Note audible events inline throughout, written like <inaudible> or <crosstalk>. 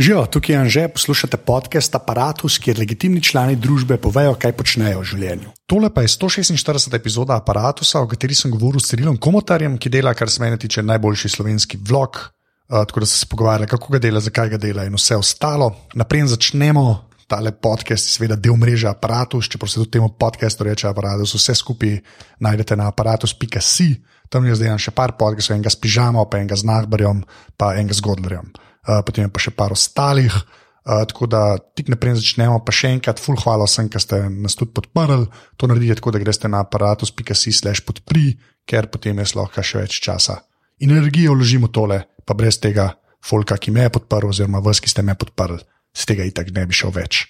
Živijo, tukaj je Anže, poslušate podcast Apparatus, kjer legitimni člani družbe povejo, kaj počnejo v življenju. Tole pa je 146. epizoda Apparatusa, o kateri sem govoril s Cirilom Komotarjem, ki dela, kar se meni tiče, najboljši slovenski vlog. Uh, tako da so se pogovarjali, kako ga dela, zakaj ga dela in vse ostalo. Naprej začnemo. Tale podcast je seveda del mreže Apparatus, čeprav se tudi temu podcastu reče Apparatus, vse skupaj najdete na aparatus.si. Tam je zdaj še par podcastov, enega s pižamo, pa enega z Nahbarjem, pa enega z Godlerjem. Uh, potem je pa še par ostalih. Uh, tako da tik naprej začnemo, pa še enkrat, full hvala vsem, ki ste nas tudi podprli. To naredite tako, da greste na aparatus.si/slash podpri, ker potem je lahko še več časa. In energijo vložimo tole, pa brez tega folka, ki me je podprl, oziroma vas, ki ste me podprli, z tega itak ne bi šel več.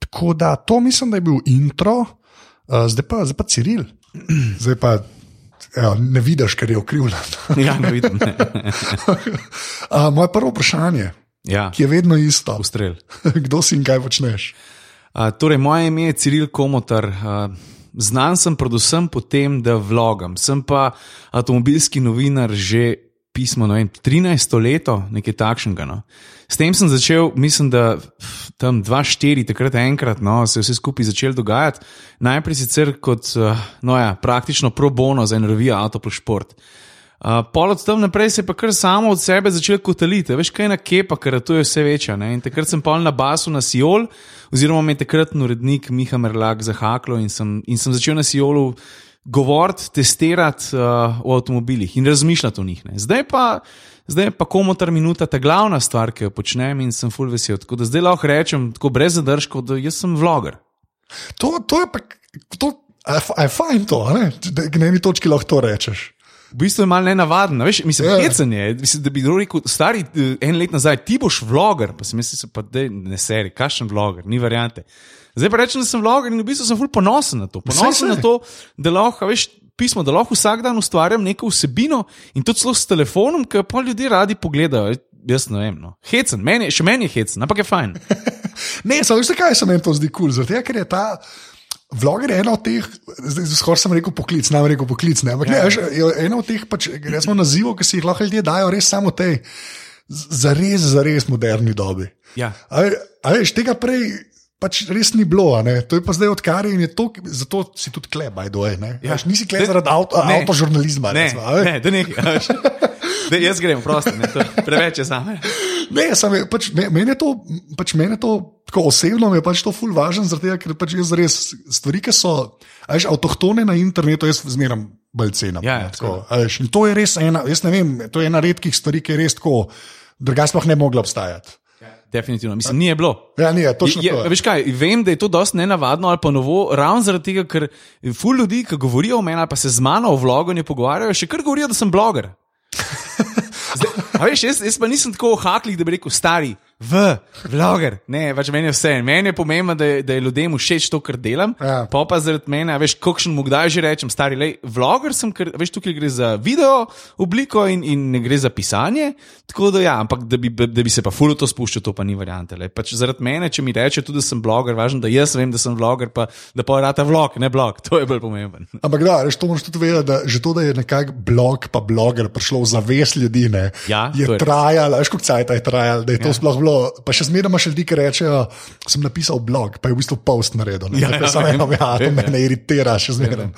Tako da to mislim, da je bil intro, uh, zdaj pa, zdaj pa Ciril. Zdaj pa Evo, ne vidiš, ker je okrivljen. <laughs> ja, ne vidim. Ne. <laughs> uh, moje prvo vprašanje, Ja, ki je vedno isto. ustrel. <laughs> Kdo si in kaj počneš? Uh, torej, moje ime je Ciril Komotar. Uh, znan sem predvsem po tem, da vlogam. Sem pa avtomobilski novinar že pismo, vem, 13 leto, nekaj takšnega. No. S tem sem začel, mislim, da tam 2-4, takrat enkrat, no, se je vse skupaj začelo dogajati. Najprej sicer kot, uh, no ja, praktično pro bono za Auto plus Sport. Uh, pol od tam naprej se je pa kar samo od sebe začel kotaliti, veš kaj je na kepa, ker to je vse večja. Ne? In takrat sem pol na basu na Siol, oziroma me je takrat urednik Miha Merlak zahaklo in sem, in sem začel na Siolu govoriti, testirati uh, o avtomobilih in razmišljati o njih. Ne? Zdaj pa, zdaj pa komotar minuta ta glavna stvar, ki jo počnem in sem full vesel. Tako da zdaj lahko rečem, tako brez zadržkov, da jaz sem vloger. To, to je pa, to, je, fajn to, ne? da na eni točki lahko to rečeš. V bistvu je malo nenavadno, veš, mislim, Ja. hecen je, mislim, da bi kdo rekel, stari eh, en let nazaj, ti boš vloger, pa si misliš, pa da ne seri, kakšen vloger, ni variante. Zdaj pa rečem, da sem vloger in v bistvu sem ful ponosen na to. Ponosen na to, da lahko, veš, pismo, da lahko vsak dan ustvarjam neko vsebino in tudi celo s telefonom, ki pa ljudje radi pogledajo. Jaz ne vem, no. hecen, meni, je- še meni je hecen, ampak je fajn. <laughs> Ne, samo veš, zakaj se meni to zdi kul? Cool? Zato, ker je ta vloger ena od teh, zdaj skoraj sem rekel poklic, ne rekel poklic, ne, ampak ja. ne, veš, je ena od teh, pač, recimo, nazivov, ki si jih lahko ljudje dajo res samo tej, z- za res, za res moderni dobi. Ja. A, a veš, tega prej. Pač res ni bilo, ne? to je pa zdaj odkar in je to, zato si tudi kleb, ajdo je. Ja. Nisi kleb Ne, zaradi avto, ne. avtožurnalizma. Ne, recimo, veš. ne, da nekaj. Da, jaz grem, prosti, ne, preveč je za me. Ne, sam pač, me- meni je to, pač meni je to tako osebno, je pač to ful važno, tega, ker pač jaz res stvari, ki so a veš, avtohtone na internetu, jaz zmeram bolj cenim. Ja, ne, ja, tako, a veš, in to je res ena, jaz ne vem, to je ena redkih stvari, ki je res tako, drugače sploh ne mogla obstajati. Definitivno, mislim, ni je bilo. Ja, ni, točno Je, to. je. veš kaj, vem, da je to dosti nenavadno ali pa novo, ravno zaradi tega, ker ful ljudi, ki govorijo o meni ali pa se z mano o vloganju pogovarjajo, še kar govorijo, da sem bloger. <laughs> Zdaj, veš, jaz, jaz pa nisem tako haklih, da bi rekel stari. V, vloger. Ne, pač meni je vse. Meni je pomembno, da je, da je ljudem všeč to, kar delam. Ja. Pa pa zaradi mene, a veš, kakšen mu kdaj že rečem, stari, lej, vloger sem, ker veš, tukaj gre za video obliko in, in ne gre za pisanje. Tako da ja, ampak da bi, da bi se pa fulo to spuščal, to pa ni variante. lej. Pač zaradi mene, če mi reče tudi, da sem bloger, važno, da jaz vem, da sem vloger, pa da pa rata vlog, ne blog, to je bolj pomemben. Ampak da, veš, to moraš tudi vedeti, da že to, da je nekak blog pa bloger prišlo v zavest ljudi, ne, Ja, je je trajalo, veš, koliko cajt je trajalo, da je to ja. sploh bilo. Pa še zmeraj imaš ljudi, ki rečejo, sem napisal blog, pa je v bistvu post naredil. Ne, Ja, Tako ja, samo vem, eno, ja, to ja. mene iritira še zmeraj.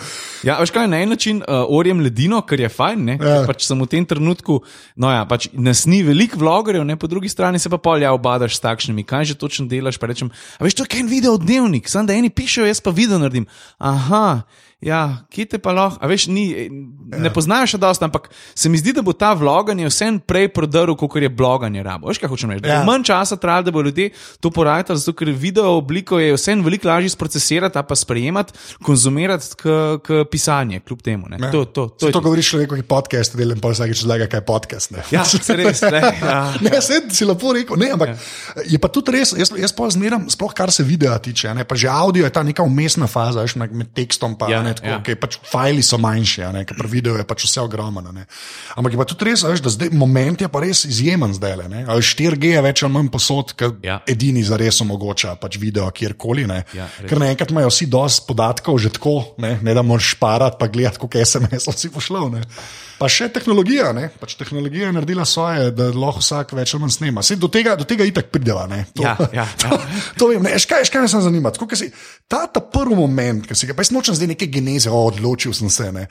Ja, veš kaj, na en način uh, orjem ledino, kar je fajn, ne? Ja. Ja. Pač sem v tem trenutku, no ja, pač nas ni veliko vlogerjev, ne po drugi strani se pa polja obadaš s takšnimi, kaj že točno delaš. Pa rečem, a veš, to je en video dnevnik, samo da eni pišejo, jaz pa video naredim. Aha. Ja, kje te pa lahko, a veš, ni, ne poznajo še dosti, ampak se mi zdi, da bo ta vloganje vsem prej prodrl, kot je bloganje rabo. Veš, kaj hočem reči? Ja. Ja. Manj časa trajalo, da bo ljudje to porajali, zato ker video obliko je vsem veliko lažje sprocesirati, pa sprejemati, konzumirati, k pisanje, kljub temu. Ne. To, to, to, To, je to govoriš človeku, ki podcast dela in pa vsakeč zlega, kaj je podcast. Ne? Ja, se res, ne, ja. <laughs> Ne, se si lepo rekel, ne, ampak ja. je pa tudi res, jaz, jaz pa zmeram, sploh kar se videa tiče, ne, pa že audio je ta neka umestna faza, veš, med tekstom pa Ja. Ne, tako, ja. okay, pač fajli so manjši, a ne, ker pri videu je pač vse ogromno. ne. Ampak je pa tudi res, veš, da zdaj moment je pa res izjemen zdaj. le, ne. A veš, 4G je več ali manj posod, ker Ja. edini zares omogoča pač video kjerkoli. ne. Ja, res. ker naenkrat imajo vsi dosti podatkov že tako, ne, ne da moraš šparati, pa gledati, koliko SMS-ov si pošlal. Ne. Pa še tehnologija, ne? pač tehnologija je naredila svoje, da lahko vsak več ali manj snema. Sej do tega, do tega itak prideva. ne. To, Ja, ja, <laughs> to, to vem, ne, Eš, kaj, eš, kaj me sem zanima. Tako, si, ta, ta prvi moment, ki si ga, pa jaz nočem zdaj neke geneze, o, odločil sem se. Ne.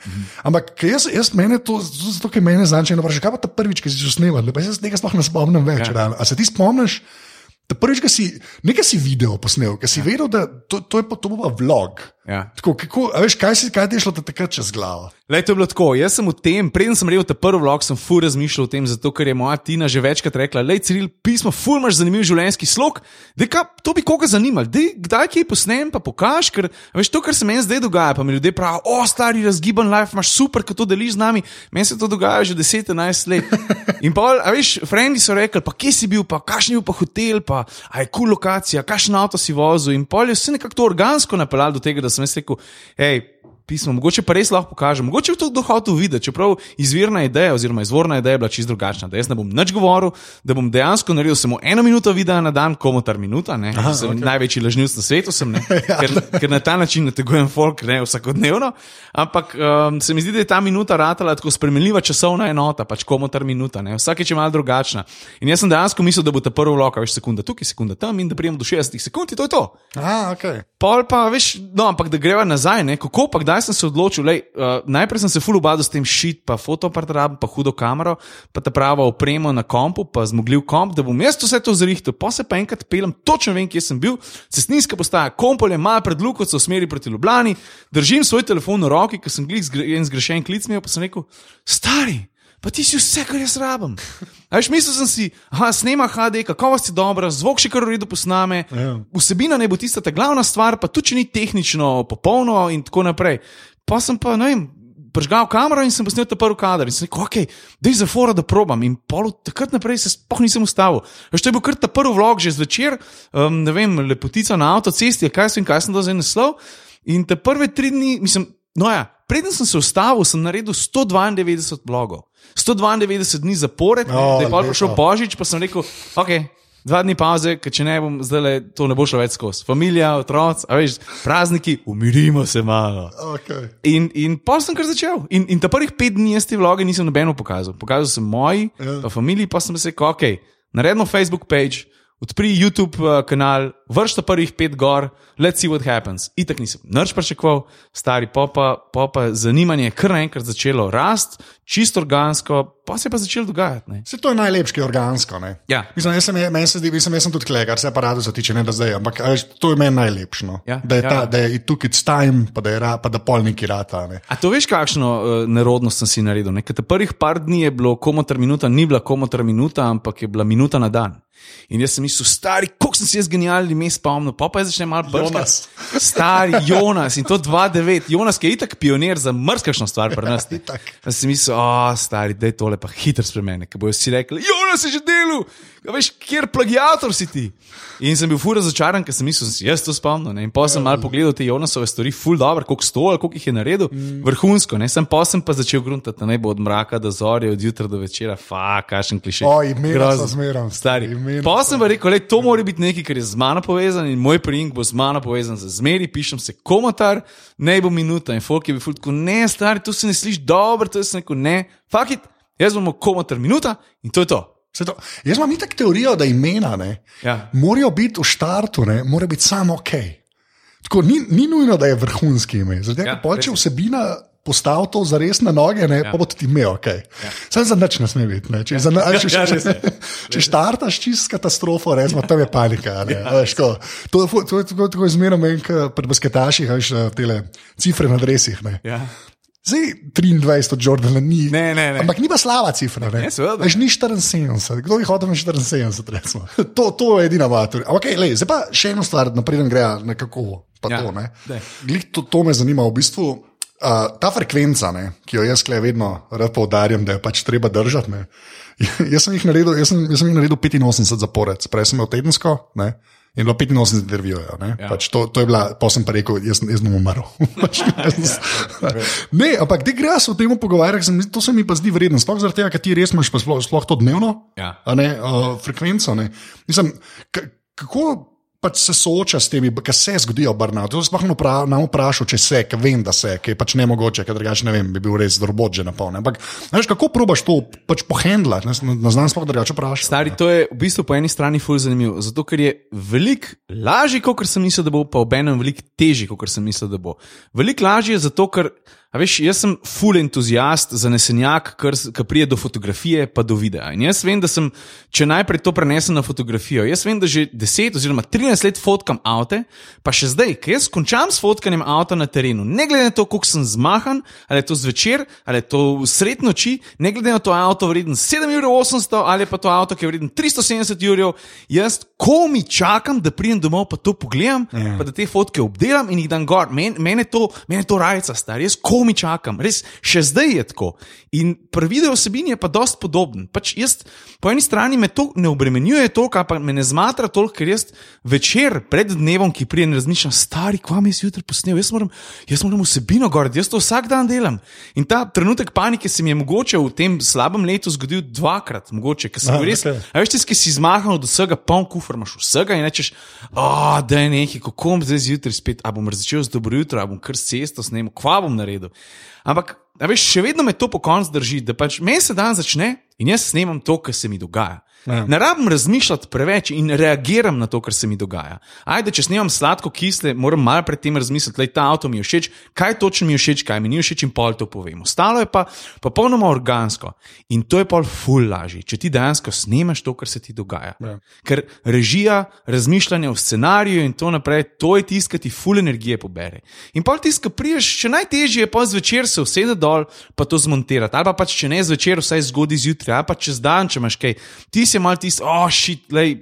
Ampak ker jaz, jaz mene to, zato ker mene značajno vpraša, kaj pa ta prvič, ki si že snemal, pa jaz tega sploh ne spomnim več. Ja. Ja. A se ti spomniš? Da prvič, ki si nekaj si video posnel, ki si ja. vedel, da to, to je pa to bo pa vlog. Ja. Tako, kako, veš, kaj, si, kaj ti šlo te takrat čez glavo? Lej, to je bilo tako. Jaz sem v tem, preden sem rekel ta prvi vlog, sem fur razmišljal o tem, zato ker je moja Tina že večkrat rekla: Lej, Ciril, pismo, fur imaš zanimiv življenjski slog. Dej, kaj, to bi koga zanimalo, Dej, kdaj kaj posnem, pa pokaž, ker veš to, kar se meni zdaj dogaja. Pa mi ljudje pravijo: O, stari razgiban life, imaš super, ko to deliš z nami. Meni se to dogaja že 10-11 let. <laughs> In pa, a veš, frendi so rekli, pa kje si bil, pa kakšen je bil pa hotel, pa a je kul cool lokacija, kakšen avto si vozil. In pol je vse nekako organsko napeljalo do tega, da sem jaz rekel, hej, pismo, mogoče pa res lahko pokažem, mogoče bi to kdo hotel videti, čeprav izvirna ideja oziroma izvorna ideja je bila čisto drugačna. Da jaz ne bom nič govoril, da bom dejansko naredil samo eno minuto videa na dan, komotar minuta, ne, Aha, sem okay. največji lažnivc na svetu, sem, ne, <laughs> ker, ker na ta način nategujem folk ne, vsakodnevno. Ampak um, se mi zdi, da je ta minuta ratala tako spremenljiva časovna enota, pač komotar minuta, ne, vsakeč je malo drugačna. In jaz sem dejansko mislil, da bo ta prvi vlog, veš, sekunda tukaj, sekunda tam in da prijem do 60 sekund in to je to. A, okay. Pol pa, veš, no, ampak da greva nazaj, ne, kako pa, kdaj sem se odločil. Lej, uh, najprej sem se full ubadal s tem šit, pa fotoaparatom, pa hudo kamero, pa ta prava oprema na kompu, pa zmogljiv komp, da bom jaz vse to zrihtel. Pa se pa enkrat pelem, točno vem, kje sem bil, cestninska postaja, kompol je mal pred luko, se usmeri proti Ljubljani, držim svoj telefon v roki, ker sem glik zgre, en zgrešen klic imel, pa sem rekel, stari. Pa ti si vse, kar jaz rabim. Veš, mislil sem si, aha, snema HD, kakovost je dobra, zvok še kar v redu posname, Ja. vsebina ne bo tista ta glavna stvar, pa tudi če ni tehnično popolno in tako naprej. Pa sem pa, ne vem, pržgal kamero in sem posnel ta prvi kader in sem rekel, ok, da je za fora, da probam. In pol takrat naprej se sploh nisem ustavil. Veš, to je bil kar ta prvi vlog že zvečer, um, ne vem, lepotica na avtocesti, kaj sem, kaj sem do zdaj naslov. In te prve tri dni, mislim, no ja, preden sem se ustavil, sem naredil 192 blogov. 192 dni zapored, O, da je pa prišel Božič, pa sem rekel, ok. Dva dni pauze, ker če ne bom zdaj le, to ne bo šlo več skozi. Familija, otroci, a veš, prazniki, umirimo se malo. Okay. In, in pa sem kar začel. In, in ta prvih pet dni jaz te vloge nisem nobeno pokazal. Pokazal sem moji, Ja. pa familiji, pa sem se rekel, ok, naredimo Facebook page, odpri YouTube uh, kanal, vršta prvih pet gor, let's see what happens. Itak nisem nič pričakoval, stari popa, popa zanimanje je kar naenkrat začelo rasti, čisto organsko, pa se je pa začelo dogajati. Ne? Se to je najlepše, organsko. Ne? Ja. Mislim, jaz sem, meni se mislim, jaz sem tudi kle, kar se aparatu zatiče, ne da zdaj, ampak to je meni najlepše. No? Ja, da je ja, ta, ja. da je tukaj time, pa da je, ra, pa da pol neki rata. Ne? A to veš, kakšno uh, nerodnost sem si naredil? Ne? Ker prvih par dni je bilo komotar minuta, ni bila komotar minuta, ampak je bila minuta na dan. In jaz sem mislil, stari, koliko sem si jaz genialni ime spomnil, pa pa je začne malo. Jonas. <laughs> Stari Jonas in to 2-9, Jonas, ki je itak pionir za mrzkašno stvar pri nas. <laughs> Jaz sem mislil, o, stari, da je tole pa hitro spremeni, ker bojo vsi rekli, Jonas je že delal, a veš, kjer plagiator si ti. In sem bil fura razočaran, ker sem mislil, da sem si jaz to spomnil. Ne? In pa sem malo pogledal te Jonasove stvari, full dobro, koliko sto ali koliko jih je naredil, mm. vrhunsko. Ne? Sem pa sem pa začel gruntati, ne bo od mraka do zorja, od jutra do večera, fa, kašen kliše. O, imena so zmerom. Stari. Imena Pa sem pa rekel, le, to mora biti nekaj, kar je z mano povezan in moj prijink bo z mano povezan za zmeri, pišem se komotar, ne bo minuta. In folk je bil fulko, ne, stari, to se ne sliši dobro, to sem rekel, ne, fakit, jaz bomo komotar minuta in to je to. To, jaz imam itak teorijo, da imena ne, Ja. morajo biti v štartu, ne, mora biti samo ok. Tako, ni, ni nujno, da je vrhunski ime. Zato, Ja, ja, pol, če vsebina postavi to za res na noge, ne, ja. pa bo tudi ime ok. Ja. Sam za nič ne sme biti. Ne. Če, ja. za, ali, če, <laughs> Ja, če, <laughs> če, štartaš čist katastrofo, recimo, tam je panika. Ne, ja. veš, ko, to, je fu- to je tako, tako meni, kot pri basketaših, veš, te cifre na dresih. Ne. Ja. Zdaj 23 od Jordana ni. Ne, ne, ne. Ampak ni pa slaba cifra. Ne, Ne, seveda. Veš, ni 74, kdo jih hoče 74, recimo. To, to je edina matur. Okay, lej, zdaj pa še eno stvar, napreden gre nekako. Ja, to, ne. Glih, to, to me zanima v bistvu. Uh, ta frekvenca, ne, ki jo jaz klej vedno rad poudarjam, da jo pač treba držati. Ne. <laughs> Jaz sem jih naredil, jaz sem, jaz sem jih naredil 85 zapored, prej sem imel tedensko, ne. In bilo 85 intervjujev. Ne? Ja. Pač to, to je bila, pa sem pa rekel, jaz, jaz bom umrl. <laughs> Pač, jaz- ne, ampak ti greš o tem pogovarjati, se to se mi pa zdi vredno. Sploh zaradi tega, ker ti res imaš sploh, sploh to dnevno Ja. a ne, uh, frekvenco. Ne. Mislim, kako pač se sooča s temi, kar se zgodijo v Brnautu. To sem sploh napra- nam vprašal, če se, ker vem, da se, ker je pač ne mogoče, ker drugače ne vem, bi bil res robot že napolnjen. Ampak, veš, kako probaš to pač pohendlati, ne, ne znam sploh drugače vprašati. Stari, to je v bistvu po eni strani ful zanimivo, zato ker je veliko lažje, kot sem mislil, da bo, pa obenem veliko težje, kot sem mislil, da bo. Veliko lažje je zato, ker, a veš, jaz sem ful entuzijast, zanesenjak, ki pride do fotografije, pa do videa. In jaz vem, da sem, če najprej to prenesem na fotografijo, jaz vem, da že 10 oziroma 13 let fotkam avte, pa še zdaj, ker jaz končam s fotkanjem avta na terenu, ne glede na to, koliko sem zmahan, ali je to zvečer, ali je to sred noči, ne glede na to, ali je avto vreden 7800 ali pa to avto, ki je vreden 370 jurjev, jaz komi čakam, da pridem domov, pa to pogledam, Ja. pa da te fotke obdelam in jih dam gor. Men, mene to, to rajca, star, jaz komi čakam, res še zdaj je tako. In pri video osebini je pa dost podoben. Pač jaz, po eni strani me to ne obremenjuje toliko, ali pa me ne zmatra toliko, ker jaz večer pred dnevom, ki prije, ne razmišljam, stari, kva mi je zjutraj posnel, jaz moram, jaz moram vsebino gor, jaz to vsak dan delam. In ta trenutek panike se mi je mogoče v tem slabem letu zgodil dvakrat, mogoče, ker sem A, bil res. okej. A veš, ki si zmahan od vsega, poln kufr imaš vsega in rečeš, oh, da je nekaj, kako bom zdaj zjutraj spet, a bom začel z dobro jutro, a bom kar s cesto snemal, kva bom naredil. Ampak, a veš, še vedno me to po koncu drži, da pač meni se dan začne in jaz snemam to, kar se mi dogaja. Ja. Ne rabim razmišljati preveč in reagiram na to, kar se mi dogaja. Ajde, če snemam sladko kisle, moram malo pred tem razmisliti, da ta avto mi je všeč, kaj točno mi je všeč, kaj mi ni všeč in pol to povem. Ostalo je pa popolnoma organsko in to je pol ful lažje, če ti dejansko snemaš to, kar se ti dogaja. Ja. Ker režija, razmišljanje o scenariju in to naprej, to je tisto, ki ti ful energije pobere. In pol tisto, ki priješ, še najtežje je pa zvečer se usede dol, pa to zmontirati. Ali pa pač, če ne zvečer, vsaj zgodaj zjutraj, ali pa čez dan, če imaš kaj. Ti si mal tisti, oh, shit, lej,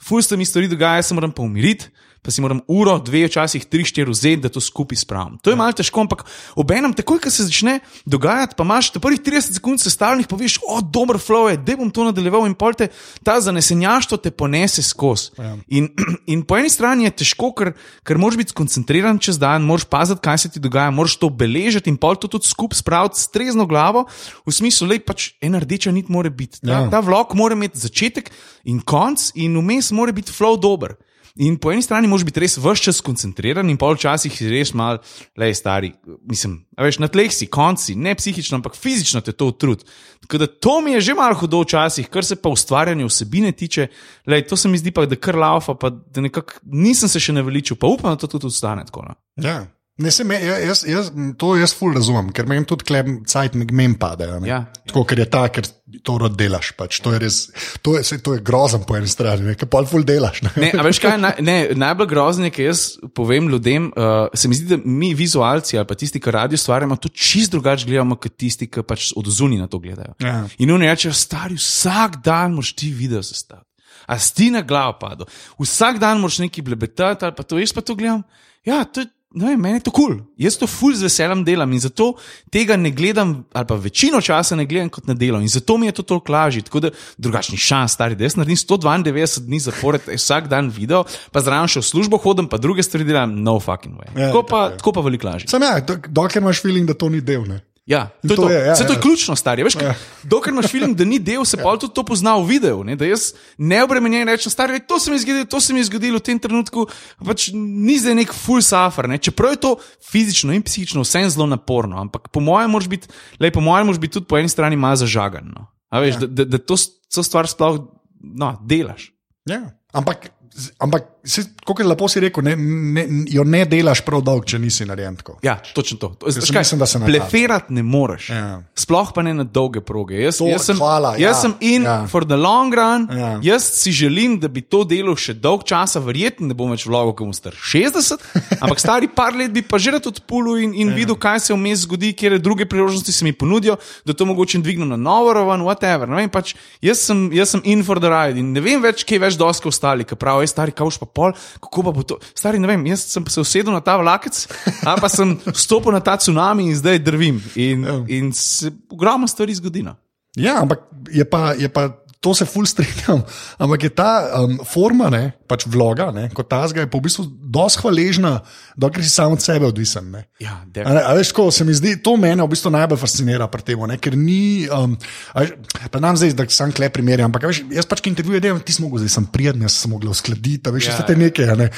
ful se mi stvari dogaja, se moram pa umiriti. Pa si moram uro, dve, včasih tri, štiri vzeti, da to skupaj spravim. To je malo težko, ampak obenem, takoj, ko se začne dogajati, pa imaš te prvih 30 sekund sestavljenih, poveš, o, dober flow je, da bom to nadaljeval in pol te ta zanesenjaštvo te ponese skozi. Ja. In, <clears throat> in po eni strani je težko, ker, ker moraš biti skoncentriran čez dan, moraš paziti, kaj se ti dogaja, moraš to beležiti in pol to tudi skupaj spraviti s trezno glavo, v smislu, da pač ena rdeča nit mora biti. Ta, Ja. ta vlog mora imeti začetek in konc, in vmes mora biti flow dober. In po eni strani moraš biti res vse čas koncentriran, in pol včasih si res mal, le stari, mislim, veš, na tleh si, konci, ne psihično, ampak fizično te to utrud. Tako da to mi je že malo hudo včasih, kar se pa ustvarjanja vsebine tiče, le to se mi zdi pa, da kar laufa, pa da nekako nisem se še naveličil, pa upam, da to tudi ostane tako. No. Ja. Ne, se me, ja, jaz, jaz, to jaz ful razumem, ker meni tudi kleb cajt mem padejo. ne. Ja. Tako, ker je ta, ker to rod delaš. Pač. To je, res, to je, saj to je grozen po eni strani, ker pa ful delaš. Ne. Ne, veš kaj, naj, ne, najbolj grozno je, ker jaz povem ljudem, uh, se mi zdi, da mi vizualci ali pa tisti, ki radio ustvarjamo, to čist drugače gledamo, kot tisti, ki pač od zunaj na to gledajo. Ja. In oni rečejo, stari, vsak dan moraš ti video sestaviti. A si ti na glavo padel, vsak dan moraš nekaj blebetati ali pa to, jaz pa to gledam. Ja, to je. No, meni je to kul, cool. jaz to ful z veseljem delam in zato tega ne gledam, ali pa večino časa ne gledam kot na delo in zato mi je to toliko lažje. Tako da drugačni šans, stari, da jaz naredim 192 dni zapored, vsak dan video, pa zraven še v službo hodim, pa druge stvari delam, no fucking way. Ja, tako, pa, tako je. tako pa veliko lažje. Sam ja, dok- dokler imaš feeling, da to ni del. Ne. Ja, to je to to. je, ja, Vse to je ja. ključno, stari. Veš, ja. Dokler imaš film, da ni del, se pa tudi to pozna v videu. Ne? Da jaz neobremenjen rečem, stari, "Ej, to se mi je zgodilo, to se mi je zgodilo v tem trenutku. Pač ni zdaj nek full suffer. Ne? Čeprav je to fizično in psihično vsem zelo naporno, ampak po mojem moraš biti, lej, po mojem moraš biti tudi po eni strani malo zažagan. No? A veš, ja. da, da, da to, to stvar sploh no, delaš. Ja. Ampak, ampak kot je lepo si rekel, ne, ne, jo ne delaš prav dolgo, če nisi narejen tako. Ja, točno to. to Jaz mislim, da se nakaže. Bleferati ne moreš. Ja. Sploh pa ne na dolge proge. Jaz, To, jaz, sem, hvala, jaz ja, sem in ja. ja. for the long run. Ja. Jaz si želim, da bi to delo še dolg časa, verjetno ne bom več vlogo, ko bom star 60, <laughs> ampak stari par let bi pa že rad odpulil in, in ja. videl, kaj se vmes zgodi, kjer druge priložnosti se mi ponudijo, da to mogoče dvignem na novo raven, whatever. Ne Vem, pač, jaz, sem, jaz sem in for the ride in ne vem več, kje več doske ostali, ki pravijo, stari kauš pa pol, kako pa bo to. Stari, ne vem, jaz sem se usedel na ta vlakec, pa sem stopil na ta tsunami in zdaj drvim. In, in se ogromno stvari zgodi. No. Ja, ampak je pa, je pa to se ful strinjam. Ampak je ta um, forma, ne, pač vloga, ne, kot ta zga, je pa v bistvu dosti hvaležna, dokler si sam od sebe odvisen. Ne. Ja, A ne, a veš, ko se mi zdi, to mene v bistvu najbolj fascinira pri tem, ker ni, um, veš, pa nam zdaj, da sem kle primerjam, ampak veš, jaz pač, ki intervjuje delam, ti smo mogli, zdaj sem prijeten, jaz sem mogel uskladiti, veš, Ja. vse te neke. a Ne.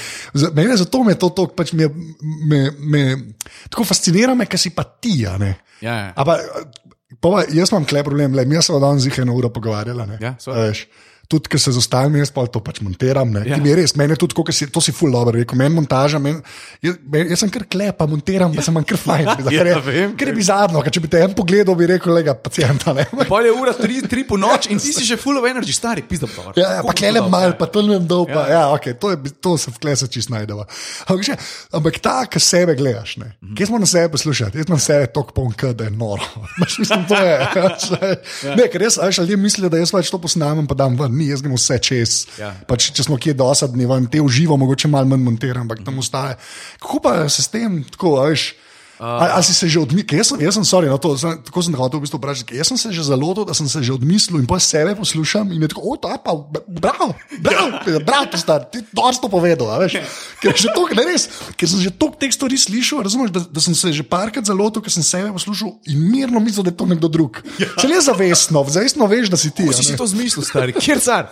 Mene zato me to tok, pač me, me, me, tako fascinira, me, ker si pa ti. Ja, ja. A Pa, jaz imam kle problem, le, mi smo danes jih eno uro pogovarjali. ne. Ja, seveda. Tudi, ker se z ostalimi jaz pa to pač montiram. Ja. Ja. Mi je res, meni je tudi, kot si, to si full dobro rekel, meni montaža, men, jaz, men, jaz sem kar klep, pa montiram, pa sem manj kar fajn. Ja, ker, Ja, vem, ker je bizarno, ker če bi te en pogledal, bi rekel, lega pacijenta. <laughs> Pol je ura, tri, tri po noč in ti si že full of energy, stari, pizda pa. Ja, ja, pa klele mal, pa tolnem dol, pa Ja. ja, okay, to, je, to se v klese čist najdeva. Ampak, že, ampak ta, ki sebe gledaš, ne, Mhm. kje smo na sebe poslušati, jaz imam sebe tok poln, k, da je noro. Baš <laughs> mislim, to je. <laughs> Ja. Ne, ker jaz, a veš, ljudje mislijo, da jaz pač to posnamem, pa dam ven, ni, jaz grem vse čez. Ja. Pač, če smo kje dosadni, vam te uživo, mogoče malo manj montiram, ampak tam ostaje. Kako pa se s tem, tako, veš. Ali, ali si se že odmislil, jaz sem, jaz sem, sorry, no, to, sem, tako sem te hotel v bistvu vprašati, jaz sem se že zalotil, da sem se že odmislil in pa sebe poslušam in je tako, o, ta pa, bravo, bravo, bravo, ti star, ti dosto povedal, a veš. Ker, je že tok, ne, res, ker sem že toliko teh stvari slišal, razumeš, da, da sem se že parkrat zalotil, ker sem sebe poslušal in mirno mislil, da je to nekdo drug. Se ne zavestno, zavestno veš, da si ti. Kako si si to zmislil, stari? Kjer car?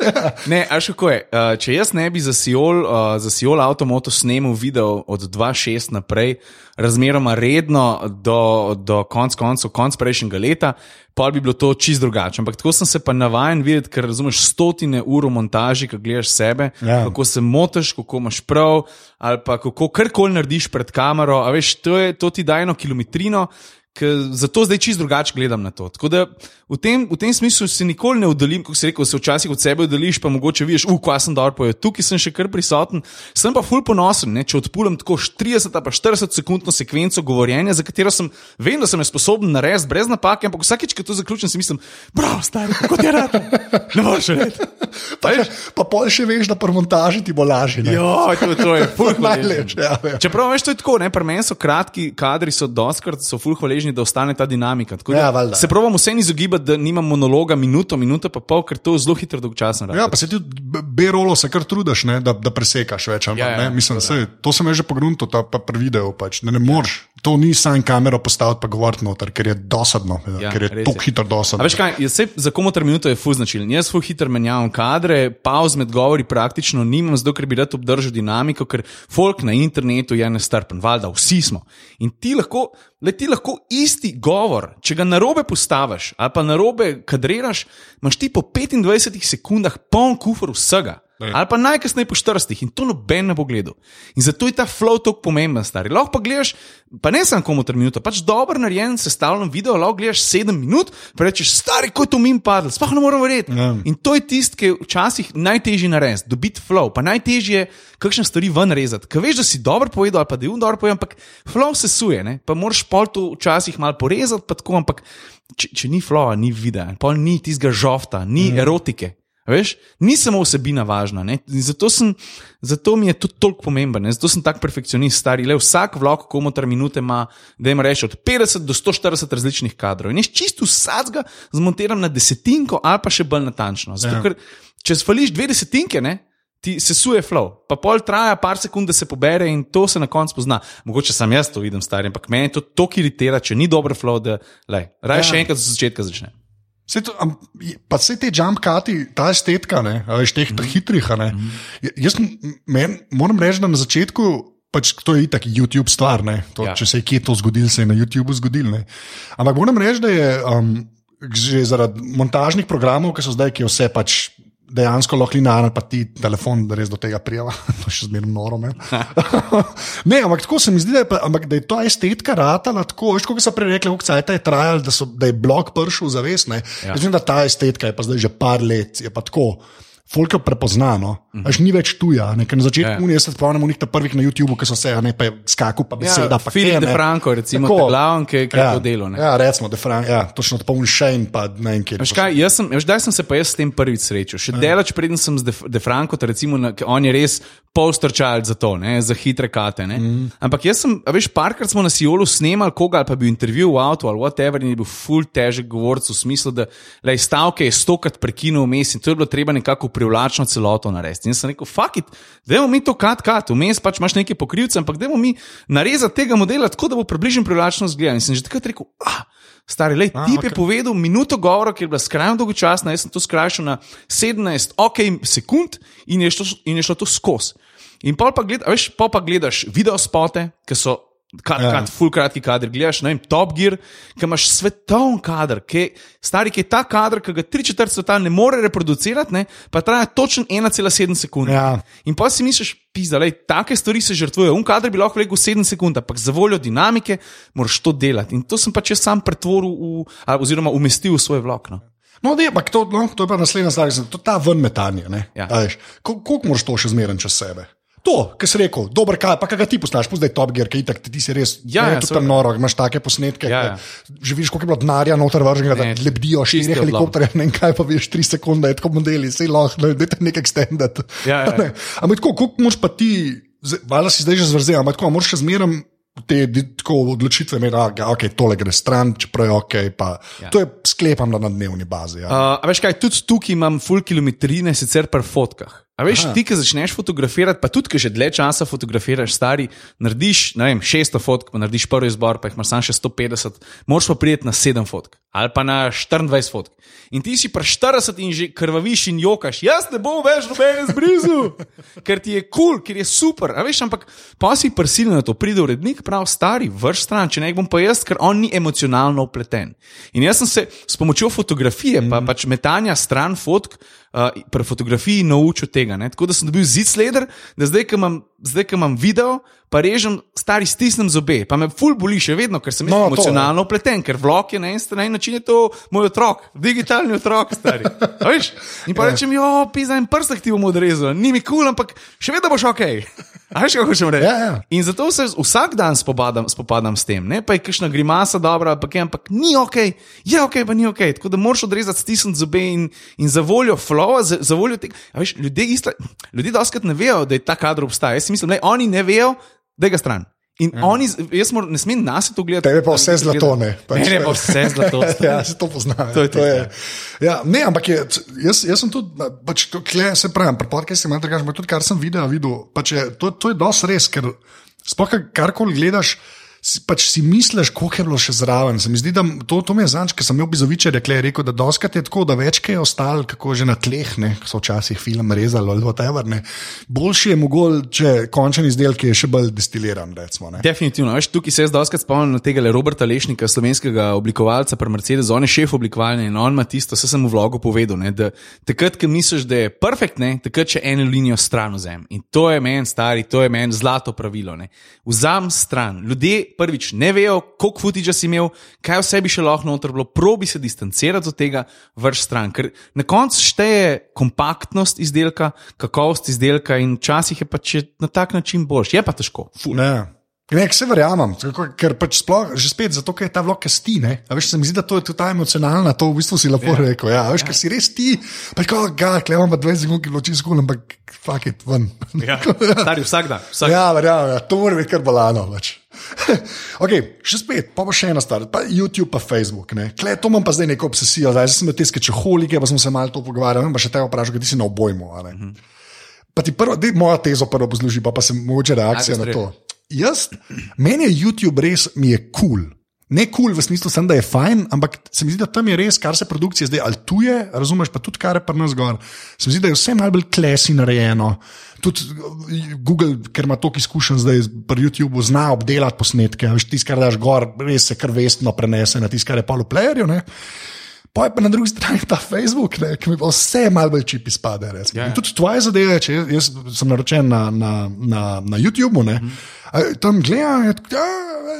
Ne, a še kako je. Uh, če jaz ne bi za Siol, uh, za Siol avtomoto snemal video od 2.6 naprej, razmeroma redno do, do konc koncev, konc prejšnjega leta, pa bi bilo to čist drugače. Ampak tako sem se pa navajen videti, ker razumeš stotine ur v montaži, ko gledaš sebe, Ja. kako se motiš, kako imaš prav, ali pa kako karkoli narediš pred kamero. A veš, to, je, to ti da eno kilometrino. K, zato zdaj čist drugače gledam na to. Tako da v tem, v tem smislu se nikoli ne oddaljim, kot si rekel, se včasih od sebe oddaljiš, pa mogoče vidiš, uf, kva sem dobro povedal, tukaj sem še kar prisoten. Sem pa ful ponosen, ne, če odpulam tako 30 ali pa 40 sekundno sekvenco govorjenja, za katero sem, vem, da sem sposoben narediti brez napake, ampak vsakeč, ko to zaključim, si mislim, bravo, stari, kot je rad. <laughs> Ne moreš reči. Pa, pa pol še veš, da pri montaži ti bo lažje. Ja, to, to je ful <laughs> Najlepše, ja, ja. Čeprav veš, to je tako, ne, pri meni so kratki kadri, so doskrat, so ful hvaležni, da ostane ta dinamika. Tako da Ja, valjda. se probam vse izogibati, da nimam monologa minuto, minuto pa pol, ker to zelo hitro dolgčasno rade. Ja, pa se ti B-rolo se kar trudiš, ne, da, da presekaš več. Ampak, Ja, ja, ja, ja, Mislim, se, to sem že pogrunil, ta pa pri videu. Pač, da ne moreš, to ni sam kamero postaviti pa govoriti noter, ker je dosadno, ja, Ja, ker je tako A dosadno. veš kaj, jaz se za komotar minuto je fuz značilen. Jaz ful hitro menjavam kadre, pauz med govori praktično nimam, zato ker bi rad obdržal dinamiko, ker folk na internetu je nestrpen, valjda, vsi smo. In ti lahko, le ti lahko isti govor, če ga narobe postaviš ali pa narobe kadriraš, imaš ti po 25 sekundah poln kufr vsega. Ja. Ali pa najkasneje po 40 in to noben ne bo gledal. In zato je ta flow tako pomemben, stari. Lahko pa gledaš, pa ne samo komu ter minuto, pač dobro narejen, sestavljen video, lahko gledaš 7 minut, pa rečeš, stari, ko je min padlo, sploh ne morem verjeti. Ja. In to je tisto, ki je včasih najtežje narediti, dobiti flow, pa najtežje je kakšne stvari ven rezati. Ker veš, da si dobro povedal, ali pa da je un dobro povedal, ampak flow se suje, ne? pa moraš pol to včasih malo porezati, pa tako, ampak če, če ni flowa, ni videa, pol ni tistega žofta, ni mm. erotike. Veš, ni samo vsebina važna. ne. In Zato, sem, zato mi je tudi toliko pomemben, ne. zato sem tak perfekcionist, stari. Le vsak vlog, komu ter minute ima, da jim reče od 50 do 140 različnih kadrov. In jaz čisto vsakega zmontiram na desetinko ali pa še bolj natančno. Zato, Ja. ker če spališ dve desetinke, ne, ti se suje flow, pa pol traja par sekund, da se pobere in to se na koncu pozna. Mogoče sam jaz to vidim, stari, ampak meni to toliko iritira, če ni dober flow, da raje Ja. ja. še enkrat od začetka začne. Sej to, am, pa vse te jump kati, ta estetika, ne, veš, teh mm. hitrih. a Ne, mm. Jaz m- men, moram reči, da na začetku. Pač to je itak YouTube stvar. ne, To, ja. Ja. Če se je kje to zgodilo, se je na YouTubu zgodilo. Ampak moram reči, da je um, že zaradi montažnih programov, ki so zdaj, ki je vse pač dejansko lahko linearno, pa ti telefon, res do tega prijava, <laughs> to je še zmerno noro. <laughs> ne, ampak tako se mi zdi, da je, pa, ampak, da je ta estetika ratala tako, veš, kot so prej rekli, kako cajt je trajal, da, so, da je blog prišel zavest. Ja. Jaz vem, da ta estetika je pa zdaj že par let, je pa tako. Folk jo prepoznano, mm -hmm. ni več tuja. Ne? ker Na začetku Ja. yeah. jaz se spomnim nekih prvih na YouTubu, ki so se, ne pa je skakal, pa beseda. pa Filip De ne. Franco, recimo, Tako. ta glavni, ki, ki je ja. to delo. ne. Ja, recimo, da Fran, ja, točno to poln še in pa ne vem, kje. Veš kaj, jaz sem, veš, daj sem se pa jaz s tem prvič srečal. Še Ja. delač preden sem z De- De Franco, recimo, na, on je res polstrčal za to, ne, za hitre kate. Mm. Mhm. Ampak jaz sem, veš, parkrat smo na Sijolu snemali koga ali pa bil intervju v avtu ali whatever in je bil full težek govorc v smislu, da lej, stavke je stokrat prekinil vmes in to je bilo treba nekako privlačno celoto narediti. In sem rekel, fuck it, dajmo mi to kat kat, vmes pač imaš neke pokrivce, ampak dajmo mi narezati tega modela tako, da bo približno privlačno zgledal. In sem že takrat rekel, ah, stari, lej, A, tip je povedal minuto govora, ki je bila skrajno dolgočasna, jaz sem to skrajšal na 17 ok sekund in je šlo, in je šlo to skozi. In pol pa, gled, veš, pol pa gledaš video spote, ki so. Kad, Ja. kad, full kratki kader, gledaš, ne vem, Top Gear, ki imaš svetovni kader, ki, stari, ki je ta kader, ki ga tri četrt sveta ne more reproducirati, ne, pa traja točno 1,7 sekunde. Ja. In pa si misliš, pizda, lej, take stvari se žrtvujejo. Un kader bi lahko rekel 7 sekund, ampak za voljo dinamike moraš to delati. In to sem pač jaz sam pretvoril v, oziroma umestil v svoj vlog. No. No, ne, ampak to, no, to je pa naslednja stvar, to je ta ven metanje. Ja. Koliko moraš to še zmerati čez sebe? To, kar si rekel, dober kaj, pa kaj ti poznaš, zdaj Top Gear, ki itak, ti, ti si res, Ja, ne, ja, tudi tam noro, imaš take posnetke, Ja, ja, ja. že vidiš, koliko je bilo denarja noter vrženega, da Ne, lebdijo štiri odlom. helikopterje, ne vem kaj pa veš, tri sekunde, je tako modeli, sej lahko, ne, dajte nekaj extended. Ja, ja. Ne. Ampak tako, koliko moraš pa ti, valjda si zdaj že zvrzel, ampak tako, a moraš še zmeraj te tako odločitve da ah, okay, tole gre stran, čeprav je ok, pa Ja. to je sklepam na dnevni bazi. Ja. Uh, a veš kaj, tudi tukaj imam full kilometrine, sicer pri fotkah. A veš, Aha. Ti, ki začneš fotografirati, pa tudi, ki že dlje časa fotografiraš, stari, narediš ne vem, 600 fotk, pa narediš prvi izbor, pa jih imaš samo še 150, moraš pa priti na 7 fotk ali pa na 24 fotk. In ti si pri 40 in že krvaviš in jokaš, jaz ne bom več nobene zbrizu, <laughs> ker ti je kul, cool, ker je super. A veš, ampak pa si prisiljen na to, pride urednik, prav stari, vrš stran, če ne bom pa jaz, ker on ni emocionalno upleten. In jaz sem se s pomočjo fotografije, pa pač metanja stran fotk. Uh, pri fotografiji naučil tega. Ne? Tako da sem dobil zid sleder, da zdaj, ko imam, zdaj, ko imam video, pa režem, stari stisnem zobe, pa me ful boli še vedno, ker sem No, no, emocionalno upleten, ker vlog je na en strani način je to moj otrok, digitalni otrok, stari. Veš? In pa Ja. rečem, jo, pisa en prstek ti bom odrezal, ni mi kul, cool, ampak še vedno boš ok. Veš, kako hočem reči? Ja, ja. In zato se vsak dan spopadam, spopadam s tem, ne pa je kakšna grimasa dobra, ampak, je, ampak ni ok, je ok, pa ni ok. Tako da moraš odrezati stisniti zobe in, in za voljo flowa, za, za voljo tega. a Veš, ljudje, ljudje doskrat ne vejo, da je ta kader obstaja. Jaz mislim, da oni ne vejo, da je ga stran. In ja. oni, jaz mor, ne smem nas to gledati. Tebe pa vse zlato, ne. Ne, ne, pa vse zlato. <laughs> ja, se to pozna. To je to je. tisto, Ja, ne, ampak je, jaz, jaz sem tudi, pač, to, kle, se pravim, pri podkastu imam drugače, ampak tudi kar sem videl, videl pač je, to, to je dosti res, ker sploh kar- karkoli gledaš. Si, pač si misliš, koliko je bilo še zraven. Se mi zdi, da to, to mi je zanč, ker sem imel bizoviče, rekle, rekel, da doskrat je tako, da več kaj je ostalo, kako že na tleh, ne, so včasih film rezali ali whatever. Ne. Boljši je mogoče končen izdelek, ki je še bolj destiliran. Recimo, ne. Definitivno. Veš, tukaj se jaz doskrat spomnim tega le Roberta Lešnika, slovenskega oblikovalca pri Mercedesu, on je šef oblikovanja in on ima tisto, vse sem v vlogu povedal, ne, da takrat, ko misliš, da je perfekt, ne, takrat še eno linijo stran vzem. In to je meni stari, to je meni zlato pravilo. Ne. Vzam stran. Ljudje prvič ne vejo, koliko futiča si imel, kaj vse bi še lahko noter bilo, probi se distancirati od tega, vrš stran. Ker na koncu šteje kompaktnost izdelka, kakovost izdelka in včasih je pač na tak način boljši. Je pa težko. Ful. Ne. Ne, se verjamem, tako, ker pač sploh, že spet zato, ker je ta vlog sti. ne. A Veš, se mi zdi, da to je tudi ta emocionalna, to v bistvu si lepo yeah. rekel. Ja, veš, ker si res ti, pa tako, ga, klevam pa 20 sekund, ki loči skul, ampak fuck it, ven. <laughs> Ja, stari vsak dan. Vsak Ja, verjamem, ja, to mora biti kar balano. Pač. <laughs> okay, še spet, pa bo še ena stvar, pa YouTube, pa Facebook. ne. Kle, to imam pa zdaj neko obsesijo, zdaj sem imel te skečeholike, pa sem se malo to pogovarjal, pa še te vprašal, ker ti si na obojmu. ne. Pa ti prvo, moja tezo prvo pozloži, pa, pa se mogoče reakcija Ajde, na to. Jaz, meni je YouTube res, mi je kul. Cool. Ne kul cool v smislu, sem, da je fajn, ampak se mi zdi, da tam je res, kar se produkcije zdaj altuje, razumeš, pa tudi kar je pri nas gor. Se mi zdi, da je vse malo bolj klesi narejeno. Tudi uh, Google, ker ima toliko izkušenj zdaj pri YouTubu, zna obdelati posnetke. Tisti, kar daš gor, res se kar vestno prenese na tisti, kar je v playerju. ne. Pa je pa na drugi strani ta Facebook, ne, ki mi pa vse malo bolj čipi spade. Ja, Ja, ja. tudi tvoje zadeve, če jaz, jaz sem naročen na, na, na, na YouTubu, ne, Mhm. a, tam gledam, je tako, "Ja,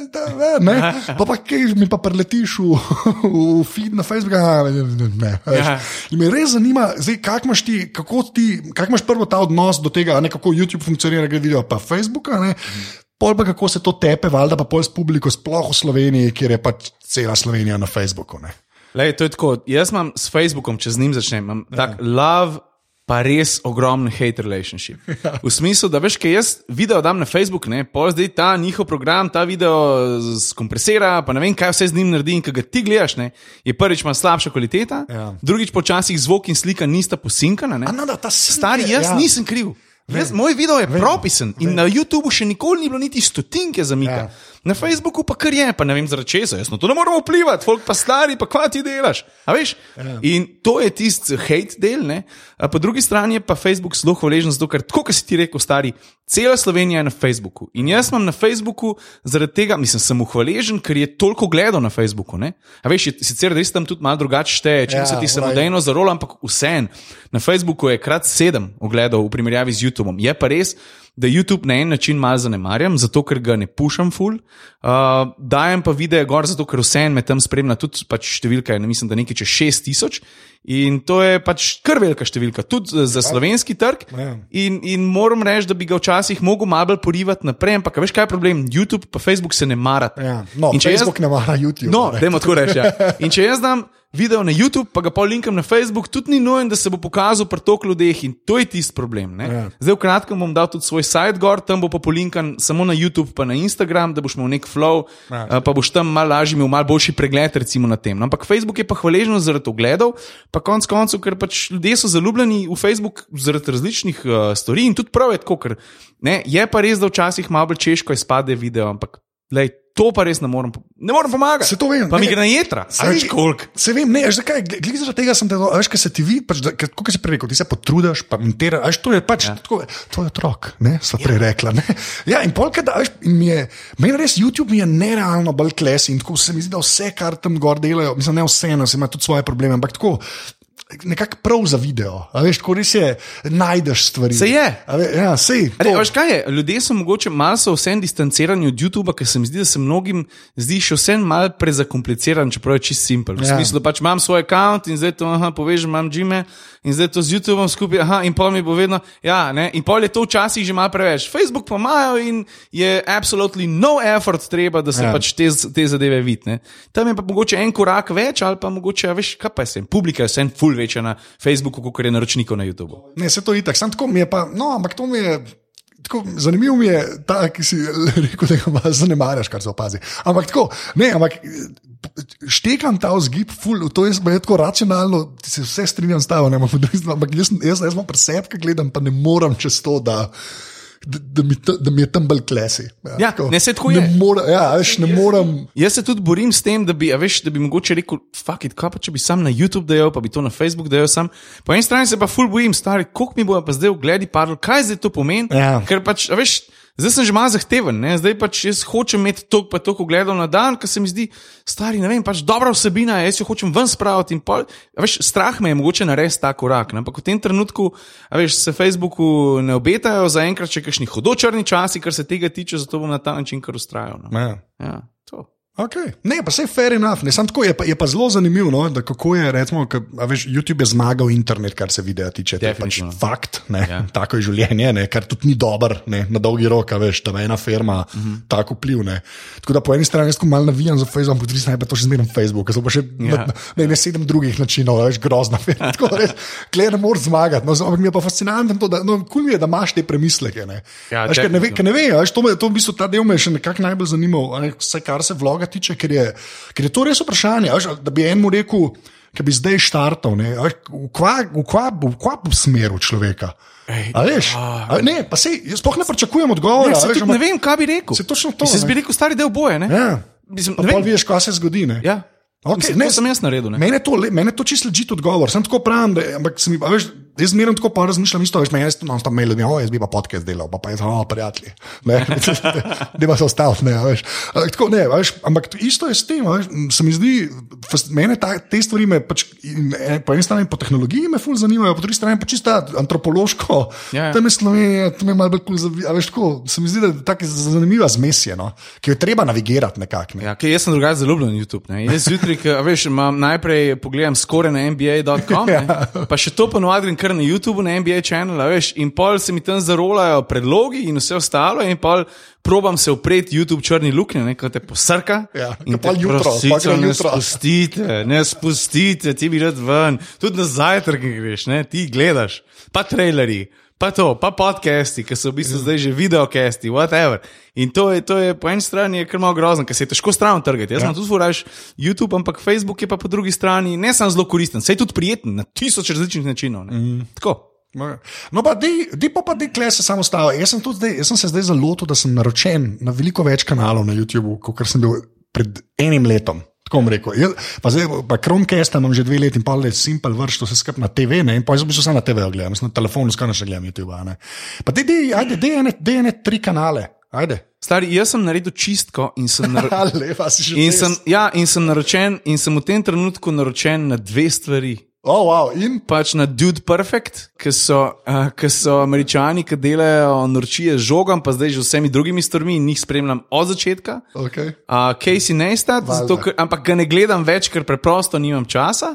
da, da, ne, pa pa kaj mi pa preletiš v, v feed na Facebooku. Ne, ne, ne. Ja. In me res zanima, zdaj, kak imaš ti, kako ti, kak imaš prvo ta odnos do tega, ne kako YouTube funkcionira, glede video pa Facebooka. Ne, Pol pa kako se to tepe, valjda pa pol s publiko, sploh v Sloveniji, kjer je pač cela Slovenija na Facebooku. Ne. Lej, to je tako. Jaz imam s Facebookom, če z njim začnem, imam ja. tak love. Pa res ogromen hate relationship. <laughs> Ja. V smislu, da veš, kaj jaz video dam na Facebook, ne, pol zdaj ta njihov program, ta video skompresira, pa ne vem, kaj vse z njim naredi. In ki ga ti gledaš, ne, je prvič ima slabša kvaliteta, Ja. drugič počasih zvok in slika nista posinkana. Ne. A, no, da, Stari, jaz ja. nisem kriv. Jaz, moj video je propisen in na YouTubu še nikoli ni bilo niti stotinke zamika. Ja. Na Facebooku pa kar je, pa ne vem zaradi česa, jaz na to ne moremo vplivati, folk pa stari, pa kva ti delaš. Ja. In to je tisti hate del, ne? A po drugi strani je pa Facebook zelo hvaležen, zato ker, kot si ti rekel, stari, cela Slovenija je na Facebooku. In jaz imam na Facebooku zaradi tega, mislim, sem hvaležen, ker je toliko gledal na Facebooku. Ne? A veš, sicer res tam tudi malo drugače šteje, če Ja, se ti samodejno zarola, ampak vseen. Na Facebooku je krat sedem ogledov v primerjavi z YouTubeom. Je pa res, da YouTube na en način malo zanemarjam, zato ker ga ne pušam full. Uh, dajem pa videe gor, zato ker vseen me tam spremlja tudi pač številka, je, ne mislim, da nekaj čez 6000. In to je pač kar velika številka, tudi za- za slovenski trg. Ja. In, in moram reči, da bi ga včasih mogel malo porivati naprej, ampak veš, kaj je problem? YouTube pa Facebook se ne marata. Ja. No, In če jaz- Facebook ne mara YouTube. No, dajmo tako reči. Ja. In če jaz dam video na YouTube, pa ga pa linkam na Facebook, tudi ni nujen, da se bo pokazal pri toliko ljudeh in to je tisti problem. ne. Ja. Zdaj, v kratkem bom dal tudi svoj sajt gor, tam bo pa polinkan samo na YouTube, pa na Instagram, da boš imel nek flow, Ja. ja. pa boš tam malo lažje imel malo boljši pregled, recimo na tem. No, ampak Facebook je pa hvaležen zaradi ogledov, pa konc koncev, ker pač ljudje so zaljubljeni v Facebook zaradi različnih uh, stvari in tudi prav je tako, ker ne, je pa res, da včasih malo češko izpade video, ampak lej, to pa res ne morem, ne morem pomagati. Se to vem, Pa mi ne. gre na jedra, koliko. Se vem, ne, zakaj, glede zaradi tega sem te, a veš, ker se ti vidi, pač, kot si prej rekel, ti se potrudiš, pa montiraš, a veš, to je pač, ja. tako, to je otrok, ne, so prej rekla, ne. Ja, in polka, da, veš, in mi je, meni res YouTube mi je nerealno bolj klesi in tako se mi zdi, da vse, kar tam gor delajo, mislim, ne vse, no, se ima tudi svoje probleme, ampak tako. Nekako prav za video, a veš, tako res je, najdeš stvari. Se je. A Ve, ja, sej. Re, veš, kaj je? Ljudje so mogoče malo so vsem distancirani od YouTuba, ker se mi zdi, da se mnogim zdi še vsem malo prezakompliciran, čeprav je čist simpel. V Ja. smislu, da pač imam svoj račun in zdaj to aha, povežem, imam Gmail in zdaj to z YouTubom skupaj, aha, in pol mi bo vedno, ja, ne, in pol je to včasih že malo preveč. Facebook pa imajo in je absolutely no effort treba, da se Ja. ja. pač te, te zadeve vidi. ne. Tam je pa mogoče en korak več, ali pa mogoče, a veš, kaj pa je sem, publika je vsem full večja na Facebooku, kot je naročnikov na YouTubu. Ne, se to itak, sam tako mi je pa, no, ampak to mi je. Tako, zanimivo mi je ta, ki si <laughs> rekel, da ga malo zanemarjaš, kar se opazi. Ampak tako, ne, ampak štekam ta vzgib, ful, to je je tako racionalno, ti se vse strinjam s tabo, ne, strani- ampak jaz, jaz, jaz imam preseb, ki gledam, pa ne morem čez to, da. Da, da, mi, ta- da mi je tam bolj klesi. Ja, ne, saj tako ne je. More, ja, veš, ne morem. Jaz se tudi borim s tem, da bi, a veš, da bi mogoče rekel, fuck it, kaj pa če bi sam na YouTube dejal, pa bi to na Facebook dejal sam. Po eni strani se pa ful bojim, stari, koliko mi bo pa zdaj v gledi padlo, kaj zdaj to pomeni. Ja. Ker pač, a veš, zdaj sem že malo zahteven, ne? zdaj pač jaz hočem imeti toliko pa toliko gledov na dan, ker se mi zdi, stari, ne vem, pač dobra vsebina, jaz jo hočem ven spraviti pol, a veš, strah me je mogoče narediti ta korak. Ne? Ampak v tem trenutku, veš, se Facebooku ne obetajo zaenkrat še kakšni hodočrni časi, kar se tega tiče, zato bom na ta način kar ustrajal. No? Ja. Ja. Okay. Ne, pa se je fair enough. Ne, tako, je, pa, je pa zelo zanimivo, no, da kako je, recimo, ka, a veš, YouTube je zmagal internet, kar se videa tiče. To je pač fakt, ne, Ja. <laughs> tako je življenje, ne, kar tudi ni dobro ne, na dolgi rok, veš, da ena firma uh -huh. tako vpliv. Ne. Tako da po eni strani tako malo navijam za Facebook, po drugi strani pa to še zmeraj Facebook, ker so pa še Ja. na, ne, ne sedem drugih načinov, veš, grozna <laughs> firma. Tako res, klej ne moreš zmagati. No, ampak mi je pa fascinantno to, da no, kul mi je, da imaš te premisleke. Ne. Ja, Veš, ker ne, ve, ker ne ve, veš, to, me, to v bistvu ta del me še nekako najbolj zanimal, a ne, vse kar se vloga tiče, ker je, ker je to res vprašanje. Veš, da bi enemu rekel, ki bi zdaj štartal, ne, veš, v kva, v kva, v kva bo smeru človeka. Ej, A veš, a, ne, pa sej, sploh ne pričakujem odgovora. Ne, se veš, ne vem, kaj bi rekel. Se točno to, ne. bi rekel, stari del boje. Ne? Ja. Mislim, ne vem. vidiš, kaj se zgodi. Ne. Ja. Okay, Mislim, ne, sem jaz naredil. Ne? Mene je to, mene to čisto ležit odgovor. Sem tako pravim, da ampak se mi, a veš, Jaz zmerno tako pa razmišljam, isto veš, me jaz tam tam mail, oh, jaz bi pa podcast delal, pa, pa jaz, oh, prijatelji, ne, <laughs> ne pa se ostati, ne, veš. Uh, tako, ne, veš, ampak isto je s tem, veš, se mi zdi, mene ta, te stvari me pač, eh, po eni strani po tehnologiji me ful zanimajo, po drugi strani pa čisto antropološko, Ja, ja. tam je Slovenija, tam je malo bolj kul, cool, veš, tako, se mi zdi, da je tako zanimiva zmesje, no, ki jo treba navigirati nekako. Ne. Ja, kaj, jaz sem drugače zelo ljubljen na YouTube. Ne. Jaz zjutraj, veš, imam, najprej pogledam skoraj na NBA.com, <laughs> Ja. pa še to ponovadi grem kar na YouTube, na NBA channel, a veš, in pol se mi tam zarolajo predlogi in vse ostalo, in pol probam se upreti YouTube črni luknje, ne, te posrka. Ja, in pol jutro, gre ne jutro. spustite, ne spustite, ti bi rad ven, tudi na zajtrk greš, ne, ti gledaš, pa trailerji. Pa to, pa podcasti, ki so v bistvu zdaj že videokasti, whatever. In to je, to je po eni strani je kar malo grozno, ker se je težko stran trgati. Jaz Ja. sem tudi furaš YouTube, ampak Facebook je pa po drugi strani ne samo zelo koristen, sej tudi prijeten na tisoč različnih načinov. Mm. Tako. No, pa di pa pa di kle se samo stava. Jaz sem, zdaj, jaz sem se zdaj zelo lotil, da sem naročen na veliko več kanalov na YouTubu, kot sem bil pred enim letom. Tako bom rekel. Jaz, pa zdaj, pa Chromecast imam že dve leti in pol let, simpel vrš, to se skrb na TV, ne, in pa jaz v bistvu samo na TV gledam, jaz na telefonu skoraj še gledam YouTube. a Ne. Pa ti, ajde, dej ene, dej ene tri kanale, ajde. Stari, jaz sem naredil čistko in sem, <laughs> nar Lepa in sem, ja, in sem naročen, in sem v tem trenutku naročen na dve stvari. Oh, wow, in Pač na Dude Perfect, ki so, uh, ki so američani, ki delajo norčije z žogom, pa zdaj že vsemi drugimi stvarmi in jih spremljam od začetka. okay. Uh, Casey Neistat, zato, ker, ampak ga ne gledam več, ker preprosto nimam časa.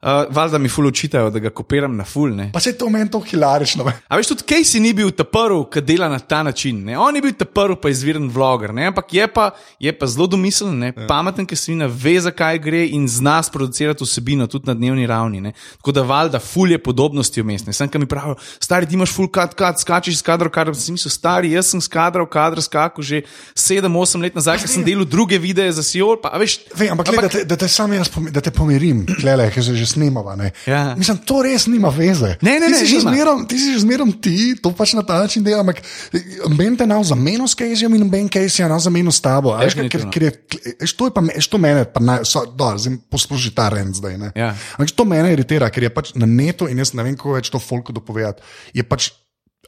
Uh, valjda mi ful očitajo, da ga kopiram na ful. Ne. Pa se to meni to hilarično. ne. A veš, tudi Casey ni bil ta prvi, ki dela na ta način. Ne? On je bil ta prvi, pa izviren vloger, ne? ampak je pa, je pa zelo domiseln, ne? pameten, ki se vina ve, zakaj gre in zna sproducirati vsebino tudi na dnevni ravni. Ne? Tako da valjda ful je podobnosti vmesne. Sem, ki mi pravijo, stari, ti imaš ful kat, kat, skačeš iz kadra, kar sem mislil, stari, jaz sem z kadra v kadr skakal že 7-8 let nazaj, ker sem delal druge videe za Siol. Pa, veš, Vej, ampak, ampak da, te, da te sam jaz pomi, da te pomirim, klele, se že snemava. Ne. Ja. Mislim, to res nima veze. Ne, ne, ti ne, si nima. zmerom, ti si že zmerom ti, to pač na ta način dela, ampak ben te nav za meno s Kejsijem in ben Kejsija nav za meno s tabo. a veš, Ker, ker, je, veš, to je pa veš, to mene, pa naj, so, do, zdaj posluši ta rend zdaj. Ne. Ja. Ampak to mene iritira, ker je pač na netu in jaz ne vem, kako več to folku dopovedati. Je pač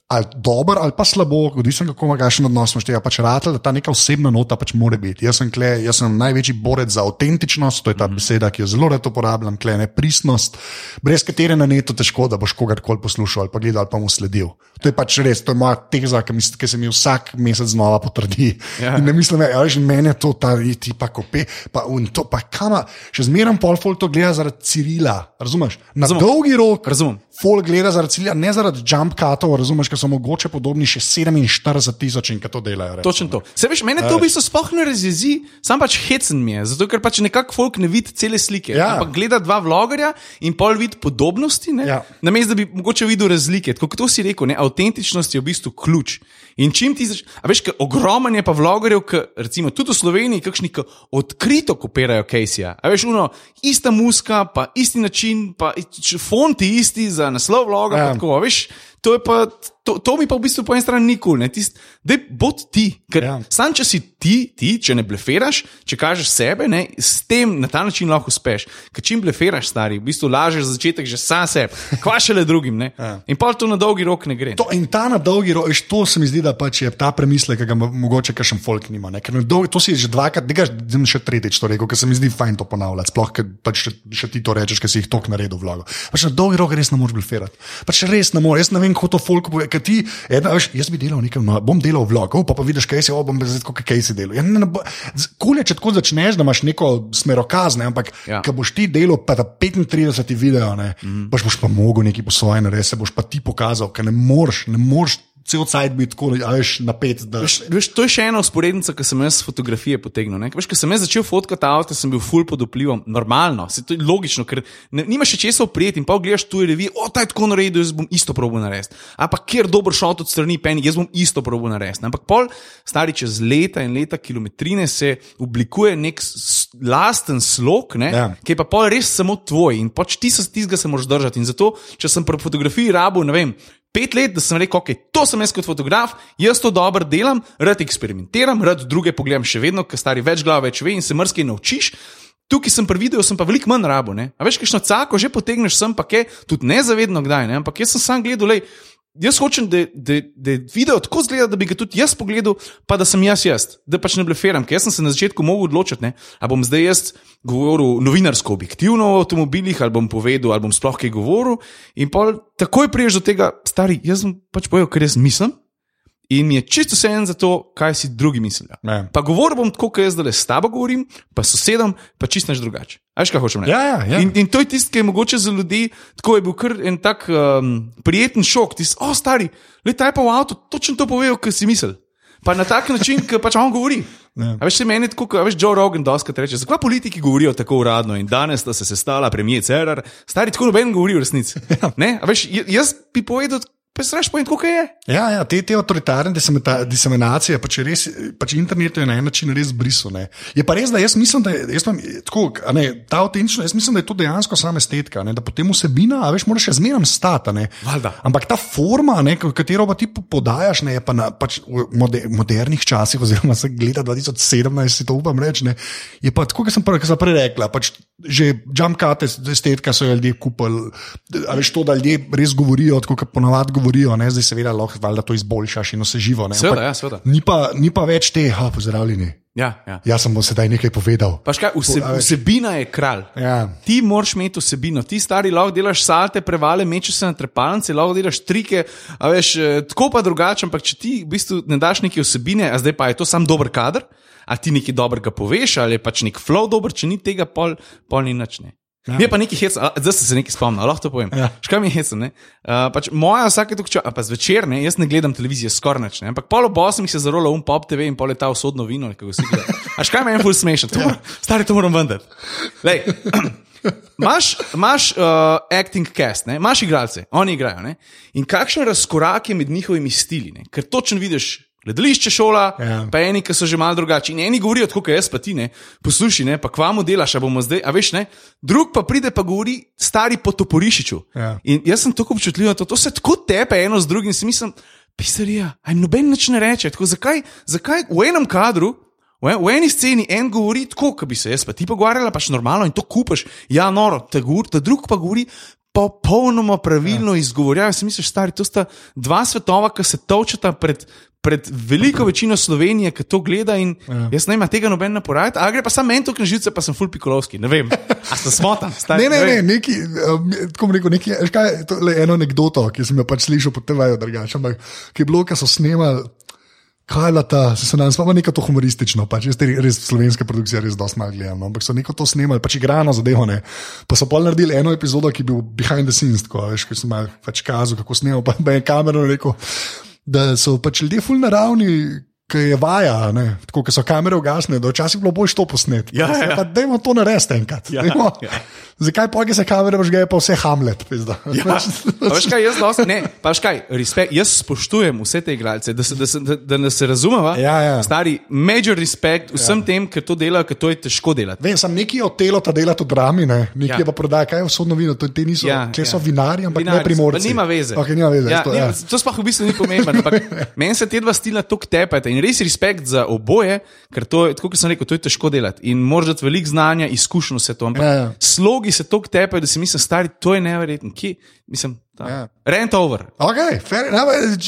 ali dober ali pa slabo, odvisno kako ima kakšen odnos imaš tega, pač rata, da ta neka osebna nota pač mora biti. Jaz sem, kle, jaz sem največji borec za avtentičnost, to je ta beseda, ki jo zelo rad uporabljam, kle ne pristnost, brez katere na netu težko, da boš kogarkoli poslušal ali pa gledal ali pa mu sledil. To je pač res, to je moja teza, ki, ki se mi vsak mesec znova potrdi. Ja. In ne mislim, da je meni to ta ti pa kope, pa, in to pa kama, še zmeraj pol folk to gleda zaradi Cirila, razumeš? Na Razumem. dolgi rok. Razumem. Folk gleda zaradi cilja, ne zaradi jump cutov, razumeš, ki so mogoče podobni še 47 tisoč in ki to delajo. recimo. Točno to. Se veš, mene to v bistvu sploh ne razjezi, sam pač hecen mi je, zato ker pač nekako folk ne vidi cele slike. Ja. Ampak gleda dva vlogerja in pol vidi podobnosti, ne? Ja. namesto da bi mogoče videl razlike. Tako kot to si rekel, ne? avtentičnost je v bistvu ključ. In čim ti začneš, a veš, ogromen je pa vlogerjev, ki recimo tudi v Sloveniji, kakšni, ki odkrito kopirajo Caseyja. A veš, uno, ista muska, pa isti način, pa fonti isti za naslov vloga, ja. tako, a veš. To, pa, to, to mi pa v bistvu po eni strani nikul, ne, Tist, da bod ti, ker Ja. sam če si ti, ti, če ne blefiraš, če kažeš sebe, ne, s tem na ta način lahko uspeš. Ker čim blefiraš, stari, v bistvu lažeš za začetek že sam sebi, kva šele drugim. Ne. Ja. In pa to na dolgi rok ne gre. To, in ta na dolgi rok, veš, to se mi zdi, da pač je ta premislek, ki ga mo- mogoče kakšen folk nima. Ne? Ker dolgi, to si že dvakrat, zdaj še tretjič to rekel, ker se mi zdi fajn to ponavljati. Sploh, ker pač še, še ti to rečeš, ker si jih tok naredil vlogo. Pač na dolgi rok res ne moreš blefirati. Pač res ne moreš, jaz ne vem, kako to folk pove. Ker ti, ena, veš, jaz bi delal nekaj, no, bom delal vlog, oh, pa, pa vidiš, kaj si, oh, bom zdaj tako, kaj si delal. Ja, ne, ne, bo- z- Kul je, če tako začneš, da imaš neko smerokaz, ne, ampak ja. Ko boš ti delal pa ta 35 video, ne, mm. boš, boš pa mogel nekaj po svoje narediti, se boš pa ti pokazal, ker ne moreš, ne moreš cel cajt biti tako, a veš, napet. Da, Veš, veš, to je še ena usporednica, ki sem jaz fotografije potegnil. ne. Veš, ko sem jaz začel fotkati avto, sem bil full pod vplivom. Normalno, se to je logično, ker ne, nimaš še česa oprijeti in pa gledaš tu revi, o, ta je tako naredil, jaz bom isto probo narediti. Ampak kjer dober šot od strani peni, jaz bom isto probo narediti. Ampak pol, stari čez leta in leta kilometrine se oblikuje nek lasten slog, ne, Ja. ki je pa pol res samo tvoj in pač ti se tistega se moraš držati. In zato, če sem pri fotografiji rabu, ne vem. Pet let, da sem rekel, ok, to sem jaz kot fotograf, jaz to dobro delam, rad eksperimentiram, rad druge pogledam še vedno, ker stari več glav več ve in se mrske naučiš. Tukaj sem pri videu, sem pa veliko manj rabo. Ne? A veš, kakšno cako že potegneš sem, pa je tudi nezavedno kdaj. Ne? Ampak jaz sem sam gledal, lej, jaz hočem, da, da, da video tako zgleda, da bi ga tudi jaz pogledal, pa da sem jaz jaz, da pač ne bleferam. Ker sem se na začetku mogel odločiti, ali bom zdaj jaz govoril novinarsko objektivno o avtomobilih, ali bom povedal, ali bom sploh kaj govoril. In pa takoj priješ do tega, stari, jaz sem pač povedal, kar jaz mislim. In mi je čisto vse en za to, kaj si drugi mislijo. Ne. Pa govorim bom tako, kot jaz zdaj s tabo govorim, pa sosedom, pa čisto neč drugače. Veš, kaj hočem reči? Ja, ja, ja. In, in to je tisto, ki je mogoče za ljudi, tako je bil kar en tak um, prijeten šok. Ti si, o, stari, letaj pa v avtu, točno to povejo, kar si misel. Pa na tak način, ki pač on govori. Ja. A veš, se meni tako, a veš, Joe Rogan doskrat reče, zakaj politiki govorijo tako uradno in danes sta se sestala premijer Cerar, stari tako noben govori v resnici. Ne, a veš, jaz bi povedal, pa se raš povedati, kako je. Ja, ja, te, te avtoritarne diseminacije, pač, je res, pač internet je na en način res brisal. ne. Je pa res, da jaz mislim, da jaz imam, tako, a ne, ta avtentičnost, jaz mislim, da je to dejansko sama estetika, ne, da potem vsebina, a veš, moraš še zmeraj stati. Ampak ta forma, ne, katero pa ti po- podajaš, ne, je pa na pač v moder, modernih časih, oziroma se gleda 2017, si to upam reči, ne, je pa tako, kot sem, prej- sem prej rekla. Pač že jump kate, estetika so jo ljudje kupili, a veš to, da ljudje res govorijo, tako kot ponavadi govorijo, ne, zdaj seveda lahko valjda to izboljšaš in vse živo. Ne, Seveda, ampak ja, seveda. Ni pa, ni pa več te, ha, pozdravljeni. Ja, ja. Jaz sem bom sedaj nekaj povedal. Paš kaj, vse, vsebina je kralj. Ja. Ti moraš imeti vsebino, ti stari lahko delaš salte, prevale, mečeš se na trepalnice, lahko delaš trike, veš, eh, tako pa drugače, ampak če ti v bistvu ne daš neke vsebine, a zdaj pa je to sam dober kader, a ti nekaj dobrega poveš, ali je pač nek flow dober, če ni tega, pol, pol ni nič. Ne. Ja. Mi je pa nekaj hecno, zdaj sem se nekaj spomnil, lahko to povem. Ja. Škaj mi je hecno? Uh, pač moja vsake točka, a pa zvečer, ne, jaz ne gledam televizije skoraj nič, ne, ampak pol ob 8 se zarola um pop TV in pol je ta usodno vino, kako vsi gledajo. A škaj me je ful smešen, to, ja. stari to moram vendar. Lej, <clears throat> Imaš, imaš uh, acting cast, ne? imaš igralce, oni igrajo. Ne? In kakšen razkorak je med njihovimi stili, ne? ker točno vidiš. Gledališče šola, Ja. pa eni, ki so že malo drugačni. In eni govorijo tako, kot jaz, pa ti ne. Poslušaj, ne, pa kvamo delaš, a bomo zdaj, a veš ne. Drug pa pride pa govori stari po toporišiču. Ja. In jaz sem tako občutljiv na to, to se tako tepe eno z drugim, in si mislim, pisarija, aj noben nič ne reče. Tako, zakaj, zakaj v enem kadru, v, en, v eni sceni en govori tako, kot bi se jaz pa ti pogovarjala, pač normalno in to kupaš, ja, noro, ta, govor, ta drug pa govori. Popolnoma pravilno ja. izgovorjeno. Jaz mislim, stari, to sta dva svetova, ki se točata pred, pred veliko večino Slovenije, ki to gleda. In ja. Jaz ne imam tega noben naporajati, a gre pa samo meni to knjižice, pa sem ful pikolovski. Ne vem, a sem smotan. Stari, Ne, ne, vem. ne, neki, um, tako rekel, neki, kaj, to je eno anegdoto, ki sem jo pač slišal po TV-ju, drugače, ampak ki je bilo, ki so snemali. Kaj je ta, se nam spomnili, neko to humoristično, pač jaz te res slovenske produkcije res dosti malo gledam, no, ampak so neko to snemali, pač igrano zadevo, ne. Pa so pol naredili eno epizodo, ki je bil behind the scenes, tako, veš, ki sem pač kazal, kako snemal, pa, pa je kamero rekel, da so pač ljudje ful naravni. Ki je vaja, ne, tako da so kamere ugasnjene, da včasih bilo bolj to posneti. Ja, ja. Pa dajmo to narediti enkrat. Ja, Dajmo. ja. Zakaj pa, ki se kamere vžgejo, pa vse Hamlet? pizda. Ja, <laughs> veš kaj, jaz dosti, ne, pa veš kaj, respekt, jaz spoštujem vse te igralce, da se, da se, da, da nas se razumeva. Ja, ja. Stari, major respekt vsem ja. tem, ki to delajo, ker to je težko delati. Vem, sem neki od telo ta delati v drami, ne? neki Ja. ja. pa prodaja, kaj je vsodno vino, to, te niso, Ja, ja, te ja. so vinari, ampak Vinarji ne primorci. Nima veze. Okay, nima veze Ja, to, nima, ja. to sploh v bistvu ni pomembno. ampak <laughs> Meni se te dva stila tako tepeta in res respekt za oboje, ker to je, kot sem rekel, to je težko delati. In moraš dati veliko znanja, izkušenj vse to. Ampak Ja, ja. slogi se tako tepejo, da si mislim, stari, to je neverjetno. Kje, mislim, ta, Ja. rent over. Okay, fair, ne,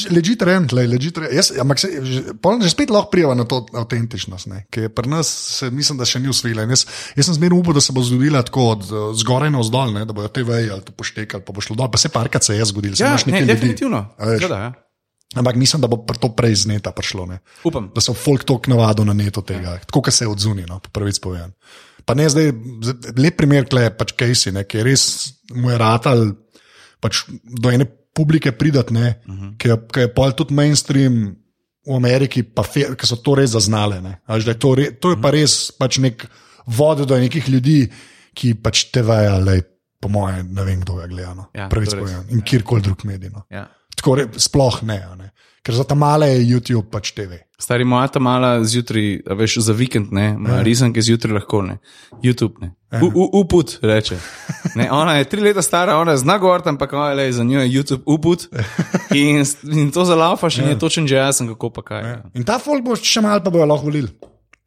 legit rent, le, legit rent. Jaz, ampak se, že, že spet lahko prijava na to avtentičnost, ki je pri nas, se, mislim, da še ni usvojila. Jaz, jaz sem zmerno upal, da se bo zgodila tako od eh, zgoraj na vzdolj, ne? da bojo veje ali to poštekali, pa bo šlo dol. Pa se parkrat se je zgodilo, Ja, ne, ljudi. definitivno. A veš. Seveda, ja. Ampak mislim, da bo to prej z neta prišlo. Ne? Upam. Da so folk tok navadil na neto tega, ja. tako kot se je odzunil, no, po prvič povem. Pa ne zdaj, lep primer, kle, pač Casey, ne, ki je res mu je ratal pač do ene publike pridati, uh -huh. ki, je, ki je pol tudi mainstream v Ameriki, pa fe, ki so to res zaznale. ne. A veš, da je To, re, to je pa res pač nek vod do nekih ljudi, ki pač te vejo, po mojem, ne vem, kdo je gledano. Ja, prvič res. povem. In kjerkoli drug medij. No. Ja. Tako re, sploh ne, ne. Ker za ta male je YouTube pač TV. Stari moja ta mala zjutraj, veš, za vikend, ne, ja. risanke zjutraj lahko ne. YouTube ne. U- u- Uput reče. Ne, ona je tri leta stara, ona zna govoriti, ampak ona je, za njo je YouTube uput. In, in to zalaufaš in je točen že jasen, kako pa kaj. Ja. In ta folk bo še malo, pa bojo lahko volili.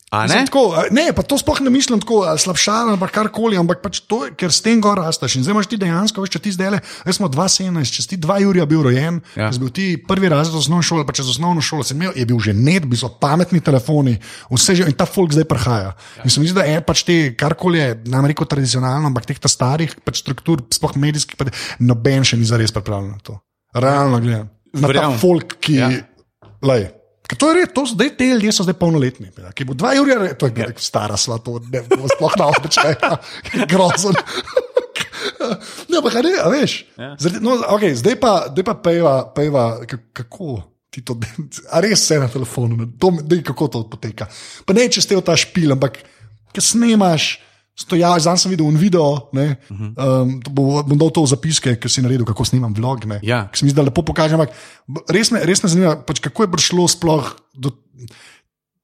A Mislim, ne? Tako, a, ne, pa to sploh ne mislim tako ali slabšalo ali karkoli, ampak pač to, ker s tem gor rasteš. In zdaj imaš ti dejansko, veš, če ti zdaj le, jaz smo 2-17, če si ti 2 Jurija bil rojen, Ja. ja. bil ti prvi razred osnovne šole, pa čez osnovno šolo si imel, je bil že net, bil so pametni telefoni, vse že in ta folk zdaj prihaja. Ja. In se mi zdi, da je pač te, karkoli je, nam rekel tradicionalno, ampak teh ta starih pač struktur, sploh medijskih, pa noben še ni zares pripravljen na to. Realno gledam. Na ta Verjamem. folk, ki. Ja. Lej, Ker to je res, to zdaj te ljudje so zdaj polnoletni. ja, Ki bo dva Jurija, to je ja. stara sva, to ne bo sploh na običaj, grozen. ne, pa kaj ne, a veš. Ja. Zaradi, no, okay, zdaj pa, zdaj pa pejva k- kako. ti To, <laughs> a res vse na telefonu, to, dej, kako to poteka. Pa ne, če ste v ta špil, ampak ki snemaš, stojaš, zdaj sem videl un video, ne, um, to bo, bom dal to v zapiske, ker si naredil, kako snimam vlog. Ne, Ja. ki se mi zdi, da lepo pokaže. Ampak res me, res me zanima, pač, kako je prišlo sploh do.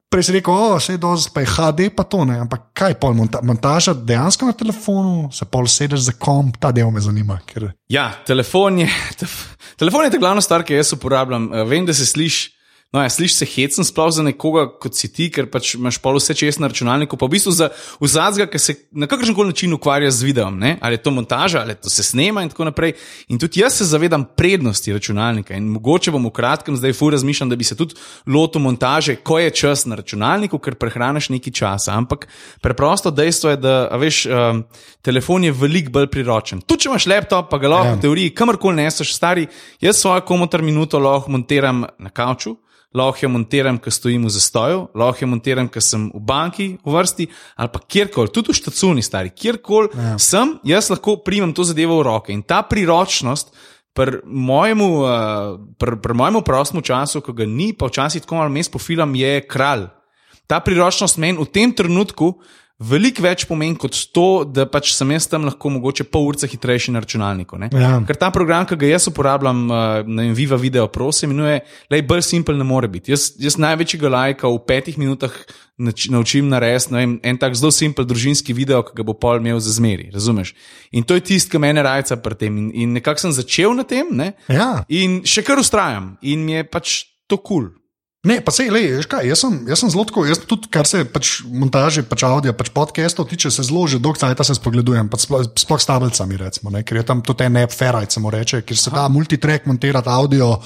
Prej si rekel, da je dosti, pa je HD, pa to ne. Ampak kaj pol monta montaža dejansko na telefonu, se pol sedeš za komp, ta del me zanima. Ker... Ja, telefon je, tef, <laughs> telefon je ta glavna stvar, ki jo jaz uporabljam. Eh, Vem, da se sliši. No, ja, slišiš se hecen, sploh za nekoga kot si ti, ker pač imaš pol vse čez na računalniku, pa v bistvu za vsakega, ki se na kakršen koli način ukvarja z videom, ne? ali je to montaža, ali to se snema in tako naprej. In tudi jaz se zavedam prednosti računalnika in mogoče bom v kratkem zdaj fu razmišljam, da bi se tudi lotil montaže, ko je čas na računalniku, ker prehraniš nekaj časa. Ampak preprosto dejstvo je, da veš, um, telefon je veliko bolj priročen. Tudi če imaš laptop, pa ga lahko Ja. v teoriji kamorkoli neseš, stari, jaz svojo komotar minuto lahko montiram na kavču. Lahko jo montiram, ko stojim v zastoju, lahko jo montiram, ko sem v banki v vrsti ali pa kjerkoli, tudi v štacuni, stari, kjerkoli ja. sem, jaz lahko primem to zadevo v roke. In ta priročnost, pri mojemu, uh, pri, pri mojemu prostem času, ko ga ni, pa včasih tako malo mes pofilam, je kralj. Ta priročnost meni v tem trenutku veliko več pomeni kot to, da pač sem jaz tam lahko mogoče pol ure hitrejši na računalniku. ne. Ja. Ker ta program, ki ga jaz uporabljam, eh, na Viva Video Pro, se imenuje, le bolj simpel ne more biti. Jaz, jaz največjega lajka v petih minutah naučim narediti ne vem, en tak zelo simpel družinski video, ki ga bo pol imel za zmeri. Razumeš? In to je tisto, kar mene rajca pri tem. In, in nekako sem začel na tem, ne? Ja. in še kar ustrajam, in mi je pač to kul. Cool. Ne, pa sej, lej, veš kaj, jaz sem, jaz sem zelo tako, jaz tudi, kar se pač montaže, pač audio, pač podcastov tiče, se zelo že dolgo časa se spogledujem, pač sploh, sploh s tablicami, recimo, ne, ker je tam tudi en app Ferrari, se mu reče, ker se da multitrack montirati audio.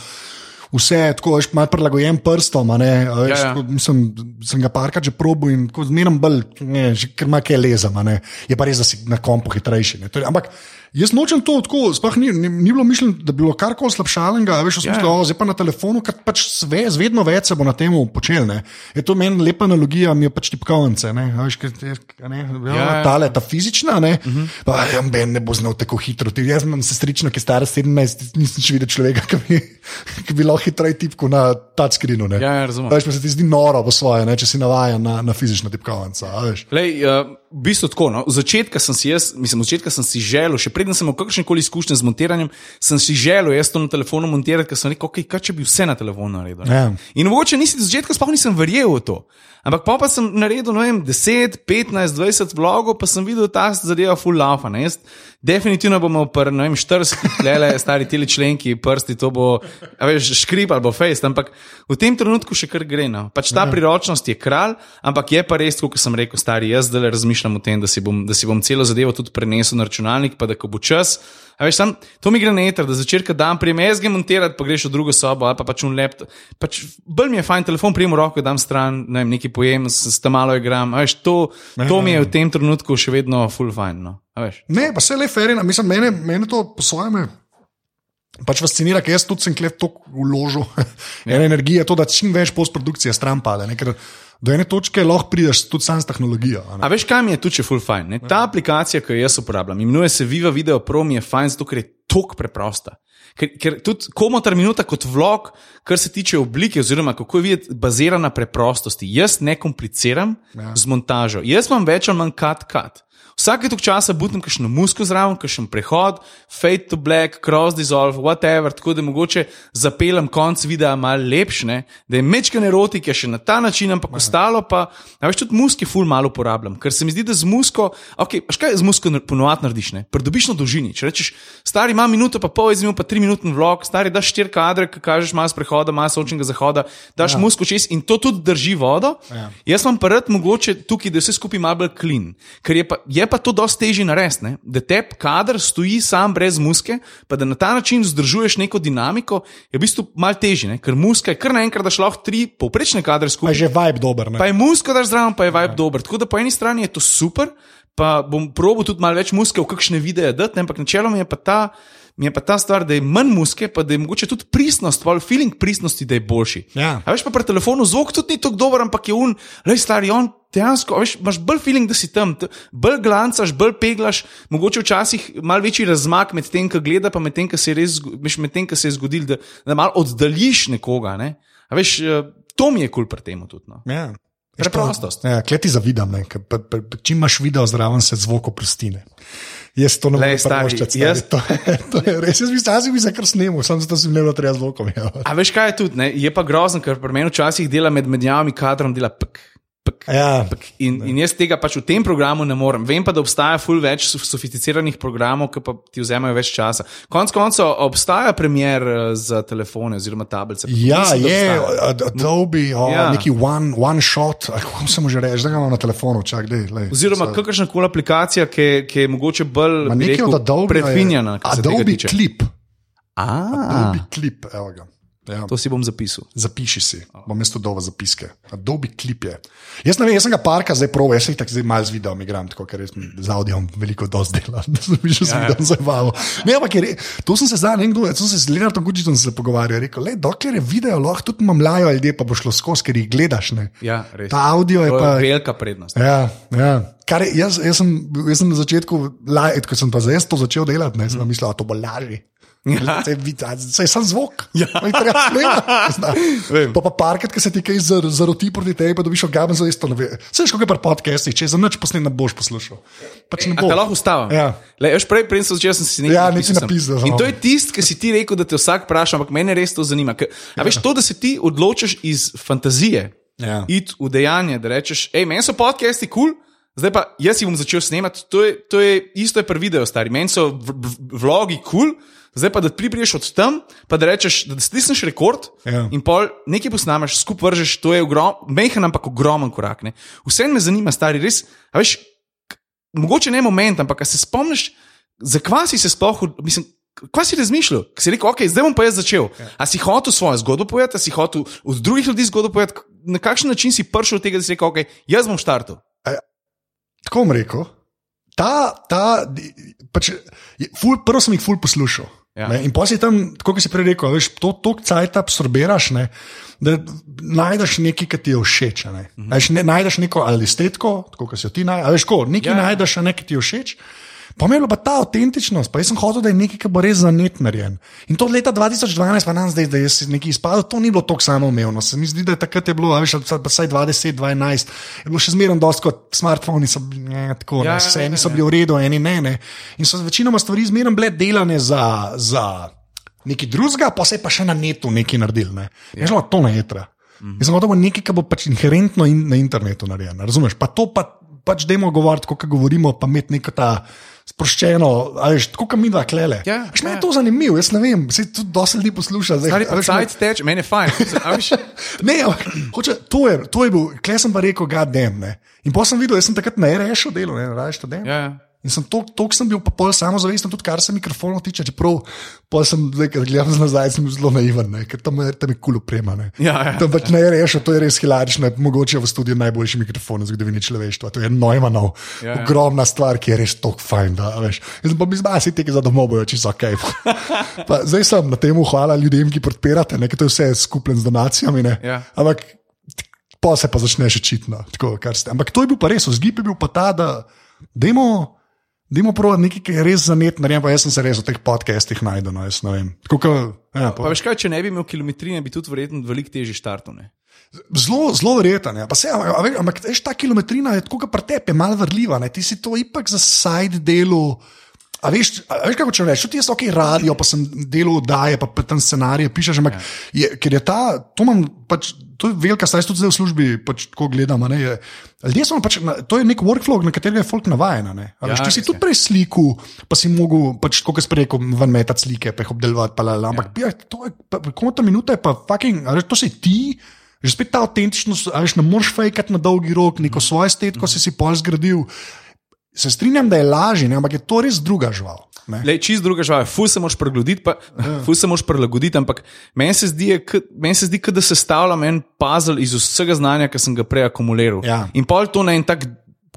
Vse je tako, veš, malo prilagojen prstom. Ne, veš, Ja, ja. tako, Mislim, sem ga parkrat že probil in zmeraj bolj, ne, že ker ima kaj lezam. a ne. Je pa res, da si na kompu hitrejši. ne. To je- Ampak jaz nočem to tako, sploh ni, ni, ni bilo mišljeno, da bi bilo karkoli slabšalnega, a veš, v smislu, ja. ja. zdaj pa na telefonu, ker pač sve, vedno več se bo na tem počel. Ne. Je to meni lepa analogija, mi je pač tipkovnice. Ne, veš, ker, ker, ne, ja, ja. tale, ta fizična, ne, uh -huh. pa ja, ben ne bo znal tako hitro. Ti, jaz imam sestrično, ki je stara 17, nisem še videl človeka, ki bi, <laughs> ki bi lahko hitreje tipko na touchscreenu. ne. Ja, ja, razumem. Veš, pa se ti zdi noro po svoje, ne, če si navajen na, na fizično tipkovnico. Lej, uh, v bistvu tako. No. Začetka sem si jaz, mislim, začetka sem si želel, še preden sem imel kakršne koli izkušnje z montiranjem, sem si želel jaz to na telefonu montirati, ker sem rekel, okay, kaj če bi vse na telefonu naredil. ne." Ja. In mogoče nisi od začetka sploh nisem verjel v to. Ampak pa, pa sem naredil vem, 10, 15, 20 vlogov, pa sem videl, ta zadeva full laufa. Jaz definitivno bom imel pr, ne vem, 40 lele, stari teli členki, prsti, to bo, veš, škrip ali bo fejst, ampak v tem trenutku še kar gre. No. Pač ta priročnost je kralj, ampak je pa res, kot sem rekel, stari, jaz zdaj razmišljam o tem, da si, bom, da si bom celo zadevo tudi prenesel na računalnik, pa da ko bo čas. A veš, sam, to mi gre na eter, da začerka dan prijem jaz ga montirati, pa greš v drugo sobo ali pa pač v laptop. Pač bolj mi je fajn telefon, prijem v roko, dam stran, ne vem, nekaj pojem, s, tam malo igram. A Veš, to, to mi je v tem trenutku še vedno full fajn. No. A veš. Ne, pa se le ferina, mislim, mene, mene to po svojem. Pač fascinira, ker jaz tudi sem klep toliko vložil <laughs> ja. energije, to, da čim več postprodukcije stran pade. Ne, ker do ene točke lahko prideš tudi sam s tehnologijo. a veš, kaj mi je tu še full fajn? Ne? Ta aplikacija, ki jo jaz uporabljam, imenuje se Viva Video Pro, mi je fajn, zato ker je tok preprosta. Ker, ker tudi komotar minuta kot vlog, kar se tiče oblike, oziroma kako je videti, bazira na preprostosti. Jaz ne kompliciram ja. z montažo, jaz imam več ali manj cut-cut. Vsake tok časa butnem kakšno musko zraven, kakšen prehod, fade to black, cross dissolve, whatever, tako da mogoče zapeljem konc videa malo lepšne, da je mečken erotik, je še na ta način, ampak ostalo pa, a veš, tudi muske ful malo uporabljam, ker se mi zdi, da z musko, ok, veš kaj z musko ponovadi narediš, ne, pridobiš na dolžini, če rečeš, stari ima minuto pa pol, imam pa tri minuten vlog, stari daš štiri kadre, ki kažeš malo prehoda, malo sončnega zahoda, daš ja. musko čez in to tudi drži vodo. Ja. Jaz vam pa rad mogoče tukaj, da vse skupaj malo bolj klin, ker je pa, je pa to dosti težje narediti, da te kader stoji sam brez muske, pa da na ta način vzdržuješ neko dinamiko, je v bistvu malo težje, ne? ker muska je kar naenkrat, šlo tri povprečne kadre Pa skupaj. je že vibe dober. Ne? Pa je muska, daš zraven, pa je vibe ja. dober. Tako da po eni strani je to super, pa bom probil tudi malo več muske v kakšne videe dati, ampak načeloma je pa ta. Mi je pa ta stvar, da je manj muske, pa da je mogoče tudi pristnost, ali feeling pristnosti, da je boljši. Ja. A veš pa pri telefonu zvok tudi ni tako dober, ampak je un, le stari on. Dejansko, veš, imaš bolj feeling, da si tam, bolj glancaš, bolj peglaš, mogoče včasih malo večji razmak med tem, ki gleda, pa med tem, ki se je res med tem, se je zgodil, da, da malo oddaljiš nekoga. Ne? A veš, eh, to mi je kul cool pri tem tudi. No. Ja. Preprostost. Ja, kleti zavidam, ne, ker čim imaš video zraven, se zvok oprosti. Jaz to ne morem stari. jaz- <laughs> To, je- to je res. Jaz bi se bi se kar snemal, samo zato ne bilo treba zvokom. Ja. A veš, kaj je tudi, ne? je pa grozno, ker pri meni včasih dela med menjavami kadrom, dela pk. Pk. Ja. Ampak In, in jaz tega pač v tem programu ne morem. Vem pa, da obstaja ful več sof- sofisticiranih programov, ki pa ti vzemajo več časa. Konec koncev obstaja premjer eh, za telefone oziroma tablice. Ja, Mislim, je, Adobe, oh, ja. Neki one, one shot, kako se mu že reče, da ga imam na telefonu, čak, dej, lej, Oziroma, kakršna koli aplikacija, ki, ki je mogoče bolj rekel, Adobe. tega Adobe. A, Adobe Clip, evo ga. Ja. to si bom zapisal. Zapiši si, bom mesto dova zapiske. Adobe Clip je. Jaz ne vem, jaz sem ga parka zdaj proval, jaz sem jih tako zdaj malo z videom igram, tako ker res mi z audiom veliko dosti dela, <laughs> da sem že z Ja, videom zabaval. Ne, ampak je, to sem se zdaj, ne vem kdo, je, to sem se z Lenartom Gučičem se pogovarjal, rekel, le, dokler je video, lahko tudi mamljajo ljudje, pa bo šlo skozi, ker jih gledaš, ne. Ja, res. Ta audio je To pa. je velika prednost. Ja, ja. Kar je, jaz, jaz, sem, jaz sem na začetku, laj, ko sem pa zdaj to začel delati, ne, sem mislil, da to bo lažje. Ja. Se je sam zvok. Ja. Mi treba Vem. snemati. Pa pa parkrat, ki se ti kaj zar- zaroti proti tebi, pa dobiš ogaben za isto. Vse veš, kako je pri podcastih, če za nič posnet ne boš poslušal. Pač ne A bo. te lahko ustavim? Ja. Le, veš, prej, prej sem začel, sem si nekaj Ja, sem. napisal, In to je tisto, ki si ti rekel, da te vsak vpraša, ampak mene res to zanima. Ker, a veš, to, da se ti odločiš iz fantazije, Ja. iti v dejanje, da rečeš, hej, meni so podcasti kul. Cool, Zdaj pa jaz jih bom začel snemati, to je, to je isto je pri videu, stari. Meni so vlogi kul, cool, zdaj pa da ti priješ od tam, pa da rečeš, da stisneš rekord Ja. in pol nekaj posnameš, skupaj vržeš, to je ogrom, mehen, ampak ogromen korak. Ne. Vse me zanima, stari, res. A veš, mogoče ne moment, ampak a se spomniš, zakaj si se sploh, mislim, kaj si razmišljal? Ker si rekel, ok, zdaj bom pa jaz začel. Ja. A si hotel svojo zgodbo povedati, a si hotel od drugih ljudi zgodbo povedati, na kakšen način si prišel do tega, da si rekel, ok, jaz bom štartil. Tako bom rekel. Ta, ta, pač, ful, prvo sem jih ful poslušal. Ja. Ja. In pa si tam, kot si prej rekel, veš, to tok cajt absorbiraš, ne, da najdeš nekaj, kar ti je všeč. Ne. -huh. veš, ne, najdeš neko ali estetiko, tako kot si jo ti najdeš, veš, ko, nekaj Ja. ja. najdeš, nekaj ti je všeč. Pa me je bila ta avtentičnost, pa jaz sem hotel, da je nekaj, kar bo res za net narejen. In to leta 2012, pa nam zdaj, da je nekaj izpadlo, to ni bilo tako samoumevno. Se mi zdi, da je takrat je bilo, veš, vsaj 20, 12, je bilo še zmeraj dosti kot smartphoni, so bili ne, tako, Ja, ja, ja, ne, eni ja, so ja. bili v redu, eni ne. ne. In so večinoma stvari zmeraj bile delane za. za Nekaj drugega, pa se je pa še na netu nekaj naredil. Ne. Ja. Veš, no, to ne je treba. Mm -hmm. Jaz sem gotovo nekaj, kar bo pač inherentno in na internetu narejeno. Razumeš? Pa to pa, pač dajmo govoriti, kot govorimo, pa imeti neko ta sproščeno, ali tako kot mi dva klele. Ja, Veš, meni ja. je to zanimivo, jaz ne vem, se tudi dosti ljudi posluša. Zdaj, Kar je a pa cajt teče, meni je fajn. <laughs> Ne, ampak, hoče, to, je, to je bil, klej sem pa rekel, gadem. In pa sem videl, jaz sem takrat na RŠ delal, ne raje študent. Ja, ja. In sem to, to sem bil pa pol samozavesten, tudi kar se mikrofonov tiče, čeprav pol sem, zdaj, ker gledam za nazaj, sem zelo naiven, ne, ker tam tam je kul uprema. Ne. Ja, ja. Tam pač ne rešil, to je res hilarično, mogoče v studiu najboljši mikrofon v zgodovini človeštva. To je Neumanov, Ja, ja, ja. ogromna stvar, ki je res tako fajn. Da, veš. Jaz sem pa mi zbasi tega za domov, bojo čisto ok. <laughs> Pa, zdaj sem na tem, hvala ljudem, ki podpirate, nekaj to je vse skupljen z donacijami. ne. Ja. Ampak pa se pa začne še čitno. Tako, kar ste. Ampak to je bil pa res, vzgib je bil pa ta, da dajmo. Dajmo provat nekaj, kar je res za net, narejem pa jaz sem se res v teh podcastih najdel, no, jaz ne vem. Tako, ka, ja, Pa veš kaj, če ne bi imel kilometrine, bi tudi verjetno veliko težje štartal. ne. Zelo, zelo verjeten. Ja. Pa se, a, a, veš, ampak veš, ta kilometrina je tako, kot pri tebi, je malo vrljiva. Ne. Ti si to ipak za side delu. A veš, a veš kako če rečeš, ti jaz ok, radio, pa sem delal oddaje, pa, pa tam scenarije pišeš, ampak je, ker je ta, to imam pač. To je velika stvar, tudi zdaj v službi, pač, ko gledam. a ne, je- Ljudje so pač, to je nek workflow, na katerega je folk navajen. Ja, Ti si tudi prej sliku, pa si mogel, pač, kot prej rekel, ven metati slike, pa jih obdelovati. Pa, lala, ampak ja. to je, pa, komota minuta je pa fucking, veš, to si ti. Že spet ta avtentičnost, a veš, ne moreš fejkati na dolgi rok, neko svojo estetiko si si pol zgradil. Se strinjam, da je lažje, ne, ampak je to res druga žival. Ne. Le, čist druga žival, ful se moraš prilagoditi, pa, Ja. ful se moraš prilagoditi, ampak meni se zdi, meni se zdi, da sestavljam en puzzle iz vsega znanja, ki sem ga prej akumuliral. Ja. In pol to na en tak.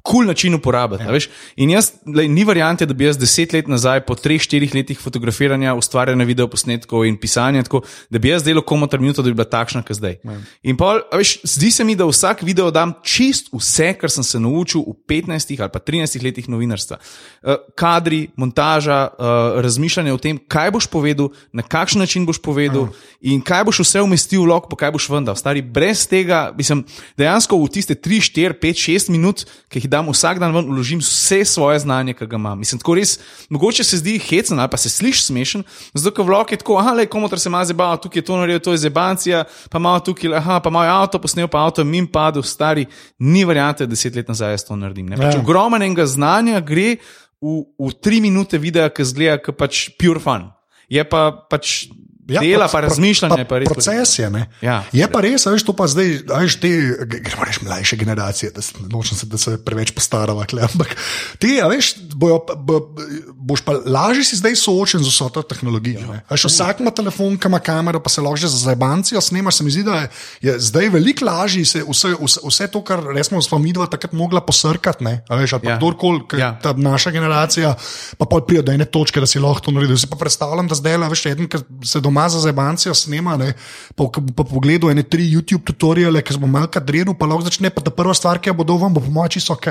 Kul cool način uporabljati. Ja. In jaz, lej, ni variante, da bi jaz deset let nazaj, po treh, štirih letih fotografiranja, ustvarjanja videoposnetkov in pisanja, tako, da bi jaz delal komotar minuto, da bi bila takšna, kot zdaj. Ja. In pol, a veš, zdi se mi, da vsak video dam čist vse, kar sem se naučil v 15 ali pa 13 letih novinarstva. Eh, Kadri, montaža, eh, razmišljanje o tem, kaj boš povedal, na kakšen način boš povedal in kaj boš vse umestil v log, pa kaj boš vendar. Stari, brez tega, mislim, dejansko v tiste 3, 4, 5, 6 minut, ki jih dam vsak dan ven, vložim vse svoje znanje, ki ga imam. Mislim, tako res, mogoče se zdi hecen ali pa se sliši smešen, zato ker vlog je tako, ah, le komotor se ima zabava, tukaj je to naredil, to je zebancija, pa malo tukaj, aha, pa malo avto posnel, pa avto mim padel, stari, ni variante, da deset let nazaj jaz to naredim. Ne? Pač Ja. ogromnega znanja gre v, v tri minute videa, ki zgleda kot pač pure fun. Je pa pač ja, dela, pa, pa razmišljanje. Pa res, proces je. ne. Ja. je pa res, a veš, to pa zdaj, veš, te, gremo reči, mlajše generacije, da se, nočem se, da se preveč postarava, kle, ampak ti, veš, bojo, pa- bo, boš pa lažje si zdaj soočen z vso to tehnologijo. Ja. Veš, vsak ima telefon, ki ima kamero, pa se lahko že za zabancijo snema. Se mi zdi, da je, je zdaj veliko lažje se vse, vse, vse to, kar resmo smo mi dva takrat mogla posrkati, ne, veš, ali pa Ja. kdorkoli, Ja. ta naša generacija, pa pol pride do ene točke, da si lahko to naredi. Si pa predstavljam, da zdaj, veš, eden, ki se doma za zebancijo snema, ne, pa, pa pogledal ene tri YouTube tutoriale, ki smo malo kadrenu, pa lahko začne, pa ta prva stvar, ki jo bo vam, bo po mojem čisto ok.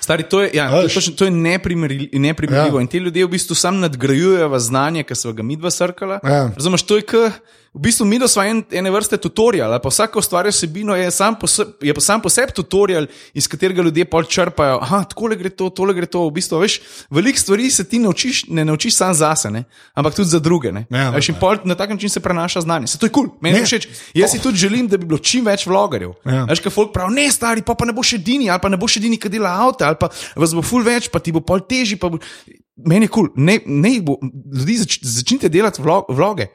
Stari, to je, ja, to je, točno- to je neprimerljivo. Ja. In ti ljudje v bistvu sam nadgrajujejo znanje, ki so ga mi dva srkala. Ja. Razumeš, to je k. V bistvu mi smo en, ene vrste tutorial, pa vsaka ustvarja vsebino, je sam po, je pa sam po sebi tutorial, iz katerega ljudje pol črpajo. Aha, tako le gre to, tole gre to. V bistvu, veš, veliko stvari se ti naučiš, ne naučiš sam zase, ne? ampak tudi za druge. Ne? Ja, veš, in pol na tak način se prenaša znanje. Se to je kul, cool. meni je všeč. Jaz si tudi želim, da bi bilo čim več vlogerjev. Ja. Veš, kaj folk pravi, ne, stari, pa, pa ne boš edini, ali pa ne boš edini, ki dela avto, ali pa vas bo ful več, pa ti bo pol težji. pa Bo... Meni je kul, cool. ne, ne jih bo, ljudi zač, začnite delati vlo, vloge.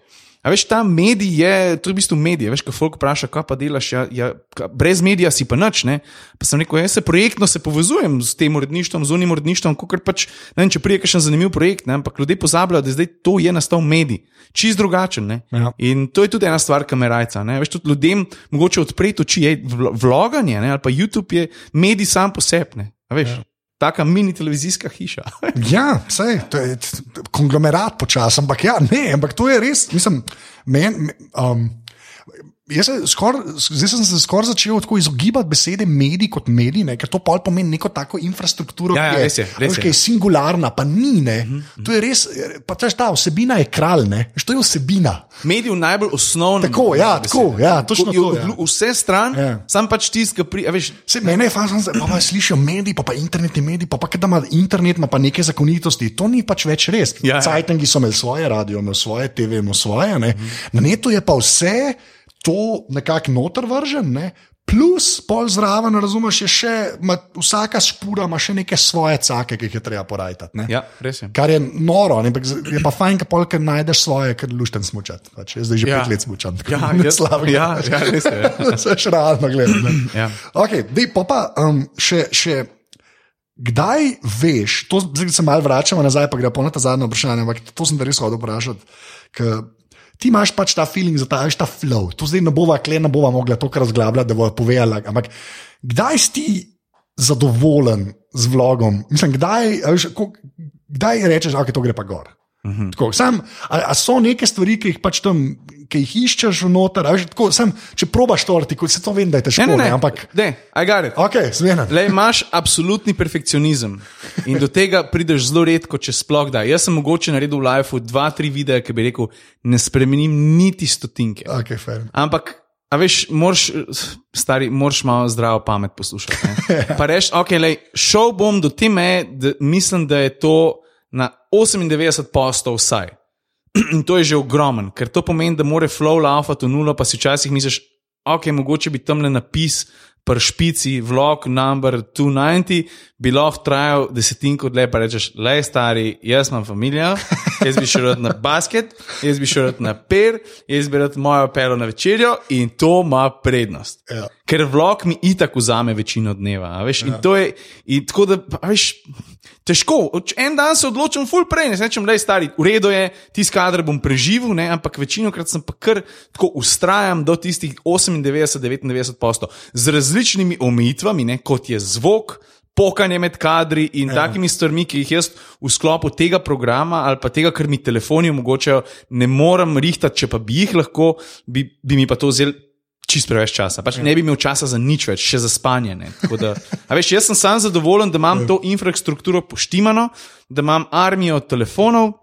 A veš, ta medij je, to je v bistvu medij. Veš, ko folk vpraša, kaj pa delaš, ja, ja, brez medija si pa nič. Ne? Pa sem rekel, jaz se projektno se povezujem s tem uredništvom, z unim uredništvom, kot pač, ne vem, če prije kakšen zanimiv projekt, ne? ampak ljudje pozabljajo, da zdaj to je nastal medij, čist drugačen. Ne? Ja. In to je tudi ena stvar, ki me rajca. ne. Veš, tudi ljudem mogoče odpreti oči, je vlo- vloganje ne, ali pa YouTube je medij sam po sebi. ne. A Veš, ja. Taka mini televizijska hiša. <laughs> Ja, vse, je t- konglomerat počasi, ampak ja, ne, ampak to je res, mislim, men, me- um, Jaz se skor, zdaj sem se skoraj začel tako izogibati besede medij kot medij, ne, ker to pol pomeni neko tako infrastrukturo, Ja, ja, ki, res je, res je. ki je singularna, pa ni. Ne. Mm -hmm. To je res, pa veš, ta vsebina je kralj, ne. To je vsebina. Medij v najbolj osnovnem. Tako, ja, tako, ja, točno to, ja. Vse stran, Ja. ja. sam pač tiska, pri, veš, Se mene je fazno, da pa slišijo mediji, pa, pa internet je medij, pa, pa da ima internet ima pa neke zakonitosti. To ni pač več res. Ja, ja. Cajtangi so imeli svoje radio, imeli svoje TV, imeli svoje. Ne? Na netu je pa vse to nekako noter vržen. Ne? Plus, pol zraven, razumeš, je še, ma, vsaka špura ima še neke svoje cake, ki jih je treba porajtati. ne. ja, res je. Kar je noro, ne, je pa fajn, ker polk najdeš svoje, ker lušten smučati. Pač, jaz zdaj že Ja. pet let smučam. tako Ja, da slabega. ja, ja, res je. <laughs> Vse še realno gledam. Ja. Okay, dej, pa pa um, še. še Kdaj veš, to zdaj se malo vračamo nazaj, pa gre pa na ta zadnje vprašanje, ampak to sem te res hodil vprašati. ker Ti imaš pač ta feeling, za ta, ta flow. To zdaj ne bova, kle ne bova mogla to kar razglabljati, da bojo povedala. Ampak kdaj si ti zadovoljen z vlogom? Mislim, kdaj, veš, ko, kdaj rečeš, da okay, to gre pa gor? Mhm. Tako, sam, a, a so neke stvari, ki jih pač tam, ki jih iščeš noter, a veš, tako, sam, če probaš to artikulirati, se to vem, da je težko, Ne, ne, ne, ampak ne, I got it. ok, zmena. Le imaš absolutni perfekcionizem in do tega prideš zelo redko, če sploh da. Jaz sem mogoče naredil v lifeu dva, tri videe, ki bi rekel, ne spremenim niti stotinke. Okay, fair. Ampak, a veš, moraš, stari, moraš malo zdravo pamet poslušati. ne. <laughs> Pa reš, ok, lej, šel bom do te meje, da mislim, da je to na 98 postov vsaj. <clears throat> In to je že ogromen, ker to pomeni, da mora flow laufati v nulo, pa si včasih misliš, ok, mogoče bi tam le napis. Pri špici, vlog, number 290, bi lahko trajal desetinko dlje, pa rečeš, le stari, jaz imam familijo, jaz bi šel na basket, jaz bi šel na per, jaz bi rad mojo pero na večerjo in to ima prednost. Ja. Ker vlog mi itak vzame večino dneva. Veš, ja. in to je, in tako da, veš, težko. En dan se odločim, full prej, ne rečem, da je stari, v redu je, tisti kader bom preživel, ne, ampak večino krat sem pa kar tako ustrajam do tistih 98-99 posto z različnimi omejitvami, ne, kot je zvok. Pokanje med kadri in ja. takimi stvarmi, ki jih jaz v sklopu tega programa ali pa tega, kar mi telefoni omogočajo, ne morem rihtati, če pa bi jih lahko, bi, bi mi pa to vzel čist preveč časa. Pač ne bi imel časa za nič več, še za spanje. ne. Tako Da, a veš, jaz sem sam zadovoljen, da imam to infrastrukturo poštimano, da imam armijo telefonov,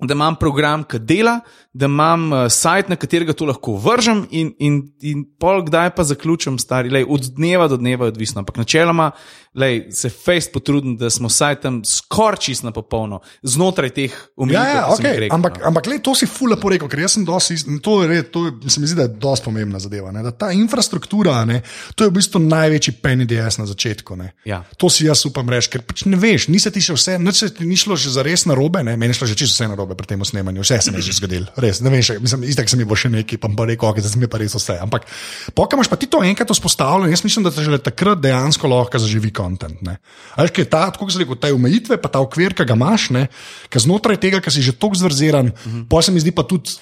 da imam program, ki dela, da imam uh, sajt, na katerega to lahko vržem, in, in, in pol kdaj pa zaključim, stari, lej, od dneva do dneva je odvisno. Ampak načeloma lej, se fejst potrudim, da smo vsaj tam skoraj čist na popolno, znotraj teh omejitev. Ja, ja, okay. rekel, ampak, no. ampak le, to si ful lepo rekel, ker jaz sem dosti, to, je, to je, se mi zdi, da je dosti pomembna zadeva. Ne? Da ta infrastruktura, ne, to je v bistvu največji PNDS na začetku. Ne? Ja. To si jaz upam reči, ker pač ne veš, nisi ti še vse, nič se ti ni šlo že za res na robe, meni je šlo že čisto vse na robe pri tem snemanju, vse se mi je že zgodilo, res, ne veš, mislim, istek se mi bo še neki, pa pa rekel, okay, da se mi pa res vse. Ampak, pokaj imaš pa ti to enkrat vzpostavljeno, jaz mislim, da te že takrat dejansko lahko zaživi kontent. Ali je ta, tako kot sem rekel, te omejitve, pa ta okvir, ki ga imaš, ne, ki znotraj tega, ki si že tako zvrziran, uh -huh. pa se mi zdi pa tudi.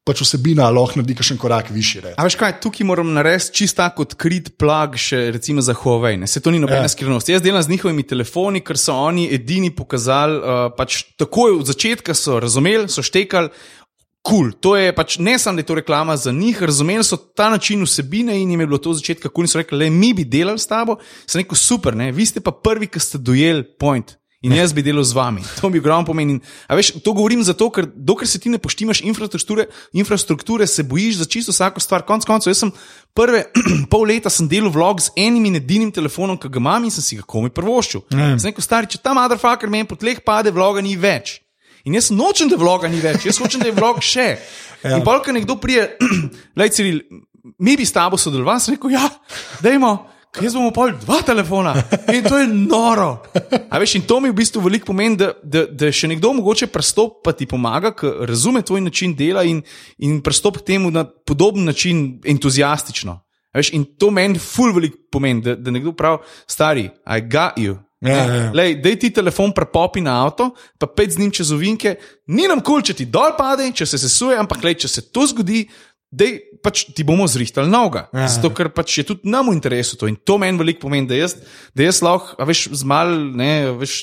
Pač vsebina lahko naredi še en korak višji. A veš kaj, tukaj moram narediti čist tako odkrit plag, še recimo za Huawei. Ne? Se to ni nobena Ja. ja. skrivnost. Jaz delam z njihovimi telefoni, ker so oni edini pokazali, uh, pač takoj od začetka so razumeli, so štekali. Cool. To je pač ne samo, da je to reklama za njih, razumeli so ta način vsebine in jim je bilo to od začetka kul. Cool. In so rekli, le mi bi delali s tabo, sem rekel, super, ne? vi ste pa prvi, ki ste dojeli point. In jaz bi delal z vami. <laughs> To bi ogromno pomenilo. A veš, to govorim zato, ker dokler se ti ne poštimaš infrastrukture, infrastrukture se bojiš za čisto vsako stvar. Konec koncev, jaz sem prve <clears throat> pol leta sem delal vlog z enim in edinim telefonom, ki ga imam in sem si ga komi prvoščil. Mm. Sem rekel, stari, če ta motherfucker meni po tleh pade, vloga ni več. In jaz nočem, da vloga ni več, jaz hočem, da je vlog še. Ja. In polk, nekdo prije, <clears throat> lej, Ciril, mi bi s tabo sodelovali, sem rekel, ja, dajmo. Jaz bomo pol dva telefona in to je noro. A veš, in to mi v bistvu veliko pomeni, da, da, da še nekdo mogoče pristop pa ti pomaga, ker razume tvoj način dela in, in pristop k temu na podoben način, entuzijastično. A Veš, in to meni ful veliko pomeni, da, da nekdo pravi, stari, I got you. Ja, ja. Lej, dej ti telefon prepopi na avto, pa pet z njim čez ovinke, ni nam kul, cool, če ti dol pade, če se sesuje, ampak lej, če se to zgodi, dej, pač ti bomo zrihtali noga. Ja. Zato, ker pač je tudi nam v interesu to in to meni veliko pomeni, da jaz, da jaz lahko, veš, z mal, ne, a veš,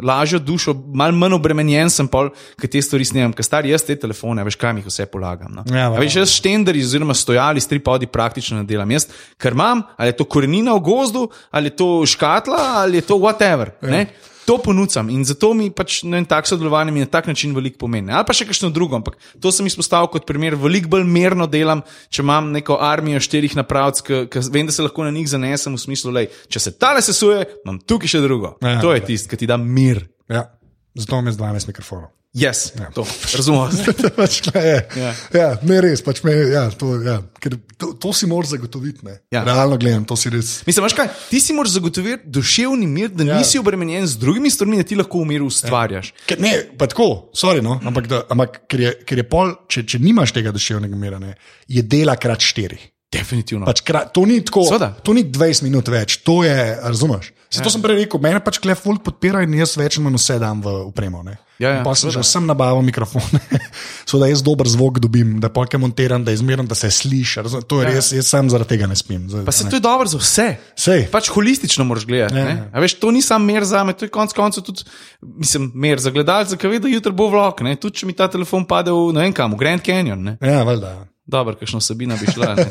lažjo dušo, mal manj obremenjen sem pol, ker te stvari snemam, ker stari jaz te telefone, veš, kam jih vse polagam. No. Ja, veš, jaz štenderi oziroma stojali s tripodi praktično ne delam. Jaz, ker imam, ali je to korenina v gozdu, ali je to škatla, ali je to whatever. Ja. To ponucam in zato mi pač ne vem, tak sodelovanje na tak način veliko pomeni. Ali pa še kakšno drugo, ampak to sem izpostavil kot primer, veliko bolj merno delam, če imam neko armijo štirih napravc, ki vem, da se lahko na njih zanesem v smislu, da če se tale sesuje, imam tukaj še drugo. Ja, to je ja. tisto, ki ti da mir. Ja. Zato imam jaz 12 mikrofonov. Yes, Ja. to razumem. <laughs> pač, je. Ja. Ja, ne res, pač me, ja, to, ja, ker to, to si moraš zagotoviti. ne. Ja. Realno gledam, to si res. Mislim, kaj, ti si moraš zagotoviti duševni mir, da Ja. nisi obremenjen z drugimi stvarmi, da ti lahko v miru ustvarjaš. Ker, ne, pa tako, sorry, no, ampak, da, ampak ker, je, ker je pol, če, če nimaš tega duševnega mira, ne, je dela krat štiri. Definitivno. Pač krat, to ni tako, Seveda. to ni 20 minut več, to je, razumeš? Se to sem prej rekel, mene pač klefult podpira in jaz več ali vse dam v upremo. ne. Ja, ja, pa sem že vsem nabavil mikrofone, <laughs> so da jaz dober zvok dobim, da polke montiram, da izmerim, da se sliši. To je Ja. res, jaz sam zaradi tega ne spim. Zdaj, Pa se to je dobro za vse. Sej. Pač holistično moraš gledati. Ja, Ja, ja. ja. Veš, to ni samo mer za me, to je konec koncev tudi, mislim, mer za gledalce, ki ve, da jutri bo vlog. Tudi če mi ta telefon pade v, ne vem kam, v Grand Canyon. Ne? Ja, valjda. Dobro, kakšno sabina bi šla, ne?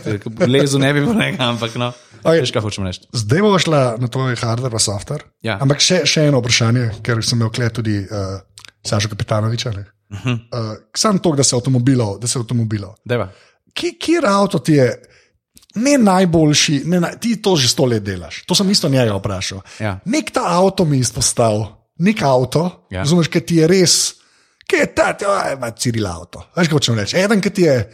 Lezu ne bi bilo nekaj, ampak no. Oj. Veš, kaj hočem reči. Zdaj bomo šla na tvoj hardware, pa software. Ja. Ampak še, še eno vprašanje, ker sem imel kle tudi uh, Sažo Kapitanoviča. Uh -huh. uh, sam to, da se avtomobilov, da se avtomobilov. Deva. Ki- Kjer avto ti je ne najboljši, ne naj, ti to že sto let delaš? To sem isto njega vprašal. Ja. Nek ta avto mi izpostavil, nek avto, Ja. razumeš, ki ti je res, ki je ta, ti je Ciril avto. Veš, kaj hočem reči? Eden, ki ti je.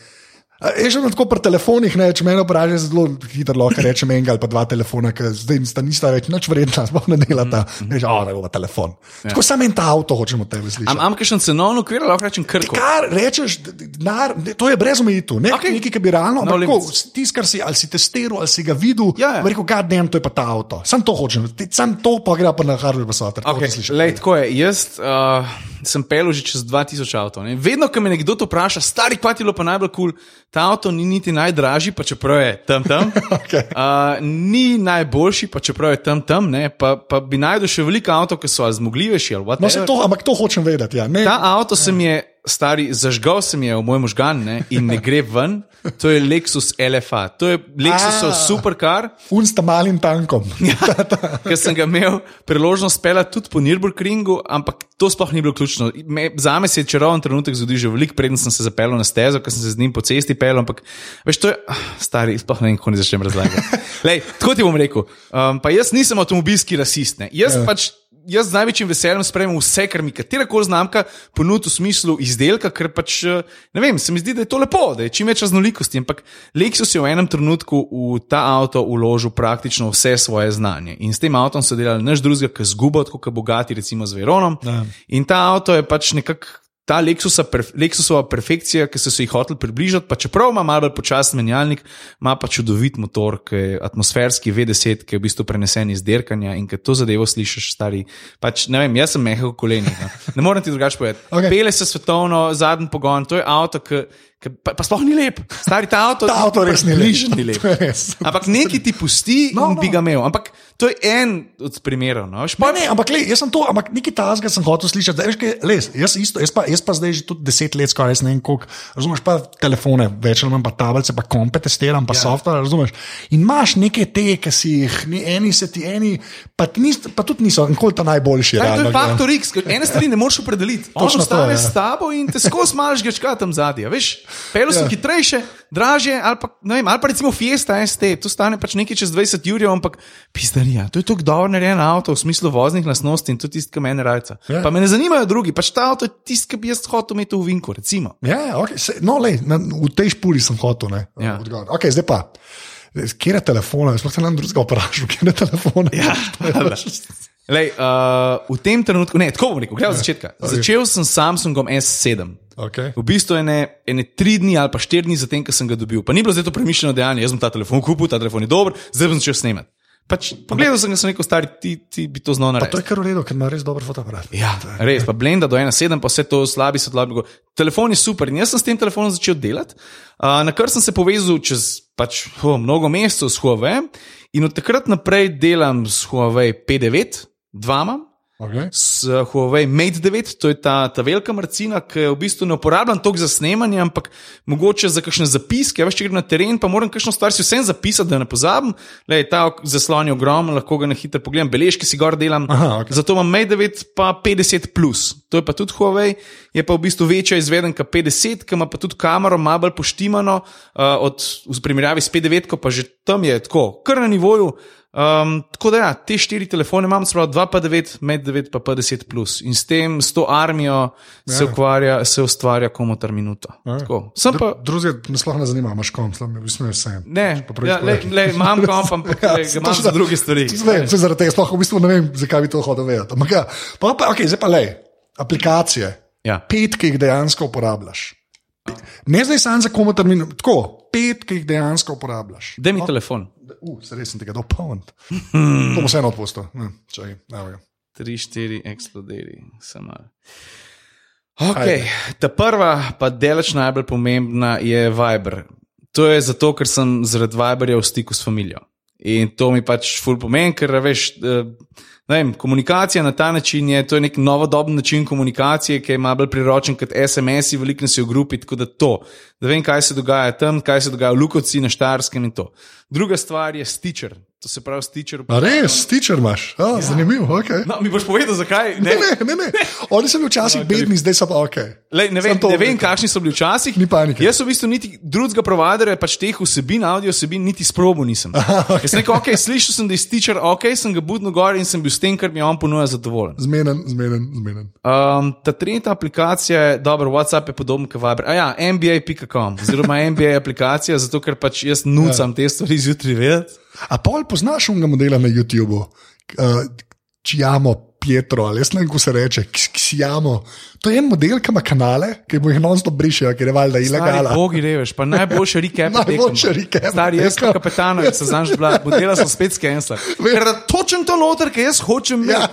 Je že tako pri telefonih, ne, če me vprašaš, zelo hitro lahko rečem enega ali pa dva telefona, ki zdaj sta nista več nič vredna, sploh ne delata. Mm -hmm. Že, oh, telefon. Ja. Tako samo en ta avto hočemo tebe slišati. Am, am kaj še cenovno ukvir, lahko rečem krko. Kar rečeš, denar, to je brez omejitev, ne, okay. nekaj, ki bi realno, no, ampak tisti, kar si ali si testiral, ali si ga videl, ja, ja. rekel, ga dnem, to je pa ta avto. Sam to hočem, sam to pa gre pa na hardware, pa so okay. tako. Jaz uh, sem pel že čez 2000 avto. Ne. Vedno, ko me nekdo to vpraša, stari pa ti je pa najbolj kul, cool, ta avto ni niti najdražji, pa čeprav je tam tam. <laughs> okay. uh, ni najboljši, pa čeprav je tam tam, ne, pa, pa bi najdel še veliko avto, ki so zmogljivejši. No, to, ampak to hočem vedeti. Ja. Ta avto ja. se mi je stari, zažgal se mi je v moj možgan ne, in ne gre ven. To je Lexus LFA, to je Lexusov superkar. Un sta malim tankom. ja, ker sem ga imel priložnost pelati tudi po Nürburgringu, ampak to sploh ni bilo ključno. Me, za me se je čaroven trenutek zgodil že veliko, preden sem se zapeljal na stezo, ker sem se z njim po cesti pel. Ampak veš, to je, ah, stari, sploh ne vem, kako ne začnem razlagati. Lej, tako ti bom rekel. Um, pa jaz nisem avtomobilski rasist. Ne. Jaz ja. pač jaz z največjim veseljem sprejmem vse, kar mi katera koli znamka ponudi v smislu izdelka, ker pač eh, ne vem, se mi zdi, da je to lepo, da je čim več raznolikosti. Ampak Lexus je v enem trenutku v ta avto uložil praktično vse svoje znanje. In s tem avtom so delali než drugega, ki zgubo, kot bogati, recimo z Veronom. Ja. In ta avto je pač nekako ta Lexusa, Lexusova perfekcija, ki so se jih hoteli približati, pa čeprav ima malo počasen menjalnik, ima pa čudovit motor, ki je atmosferski V10, ki je v bistvu prenesen iz derkanja in ki to zadevo slišiš, stari. Pač, ne vem, jaz sem mehko koleni. No. Ne morem ti drugače povedati. Okay. Pele se svetovno, zadnji pogon, to je avto, ki. Pa, pa sploh ni lep, stari ta avto. <laughs> ta avto res ni lep. Ni lep. Ampak nekaj ti pusti no, in no. bi ga imel. Ampak to je en od primerov. No? Pa, ne, ampak le, jaz sem to, ampak nekaj tazga sem hotel slišati. Veš, kaj, les, jaz, isto, jaz, pa, jaz pa zdaj že tudi deset let, skoraj ne vem koliko. Razumeš pa telefone, več ali manj pa tablice, pa kompe testiram, pa ja. software, razumeš. In imaš neke te, ki si jih, ni, eni se ti, eni, pa, nis, pa tudi niso, nikoli ta najboljši. Ja, to je faktor X, ene stvari ne moreš opredeliti. Točno to je. Ja. s tabo in te skozi smaž grečka tam zadnja, veš. Pelo so ja. hitrejše, draže, ali pa, vem, ali pa recimo Fiesta ST, tu stane pač nekaj čez 20 jurjev, ampak pisarija. To je tako dobro narejen avto v smislu voznih lastnosti in to je tisto, kar meni rajca. Ja. Pa me ne zanimajo drugi, pač ta avto je tisto, kar bi jaz hotel imeti v Vinku. Recimo. Ja, okay. Se, no, lej, na, v tej špuli sem hotel. Ja. Okay, zdaj pa. Kje je telefon? Sploh se nam drugega vprašal, kje je telefon. Ja, <laughs> Lej, uh, v tem trenutku, ne, tako bom rekel, gre od ja. začetka. Okay. Začel sem s Samsungom S7. Okay. V bistvu ene, ene tri dni ali pa štiri dni zatem, ko sem ga dobil. Pa ni bilo zdaj to premišljeno dejanje, jaz sem ta telefon kupil, ta telefon je dober, zdaj sem začel snemati. Pač, pogledal sem, da sem rekel, stari, ti, ti bi to znal narediti. To je kar v redu, ker ima res dober fotoaparat. Ja, res, pa blenda do 1,7, pa vse to slabi slabi. Telefon je super in jaz sem s tem telefonom začel delati, uh, na kar sem se povezal čez pač, oh, mnogo mesecev s Huawei in od takrat naprej delam s Huawei P9 dvama. Okay. S Huawei Mate 9, to je ta, ta velika marcina, ki jo v bistvu ne uporabljam toliko za snemanje, ampak mogoče za kakšne zapiske. Veš, če grem na teren, pa moram kakšno stvar si vsem zapisati, da ne pozabim. Lej, ta zaslon je ogromen, lahko ga na hitro pogledam, beležke si gor delam. Aha, okay. Zato imam Mate 9 pa 50, plus. to je pa tudi Huawei, je pa v bistvu večja izvedenka 50, ki ima pa tudi kamero, malo bolj poštimano, uh, od, v primerjavi s 59, pa že tam je tako, kar na nivoju. Um, tako da, ja, te štiri telefone imam, zelo 2, pa 9, med 9, pa 10. Plus. In s tem, s to armijo se, ja. ukvarja, se ustvarja komotar minuto. Ja. Pa... Drugi me sploh ne zanima, imaš kom, sem jim smejal vse. Ne, ja, le, le, imam kom, ampak <laughs> ja, imam za druge stvari. Vem, zaradi tega sploh v bistvu ne vem, zakaj bi to hodil vedeti. Ja, pa, pa, okay, zdaj pa le, aplikacije. Ja. Pet, ki jih dejansko uporabljaš. Ne zdaj samo za komotar minuto, tako, pet, ki jih dejansko uporabljaš. Daj mi no? telefon. Uh, se res sem tega dopolnil. to bo vseeno odpustil. Tri, štiri, eksplodiri, samo. Okay. Ta prva, pa delač najbolj pomembna, je Viber. To je zato, ker sem zaradi Viberja v stiku s familijo. In to mi pač ful pomeni, ker veš. Uh, Vem, komunikacija na ta način je, je nek novodoben način komunikacije, ki je malo bolj priročen kot SMS, veliko nas je v grupi, tako da to, da vem, kaj se dogaja tam, kaj se dogaja v Lukovci, na Štarskem in to. Druga stvar je Stitcher. To se pravi, stičer. Res, stičer imaš, A, ja. zanimivo. Okay. No, mi boš povedal, zakaj? Ne, ne, ne. ne. Oni so bili včasih <laughs> no, bedni, zdaj so pa ok. Lej, ne vem, ne vem kakšni so bili včasih. Ni panike. Jaz sem v bistvu niti drugega providerja, pač teh vsebin, audio vsebin, niti sprobo nisem. Aha, okay. Jaz sem rekel, ok, slišal sem, da je stičer, ok, sem ga budno gor in sem bil s tem, kar mi on ponuja, zadovoljen. Zmeden, zmeden, zmeden. Um, ta tretja aplikacija je, dobro, WhatsApp je podoben kot Viber. A ja, NBA.com, oziroma NBA aplikacija, <laughs> zato ker pač jaz nucam ja. te stvari zjutraj vedeti. A pol poznaš unga modela na YouTubu, uh, čijamo Pietro, ali jaz ne vem, kako se reče, ksijamo. To je en model, ki ima kanale, ki bo jih non-stop brišil, ker je valjda ilegalno. Bogi reveš, pa najboljši recap. <laughs> najboljši recap. Stari, jaz sem kapetan, jaz sem znaš bila, modela sem spet skensla. Ker točem to noter, ker jaz hočem. Ja,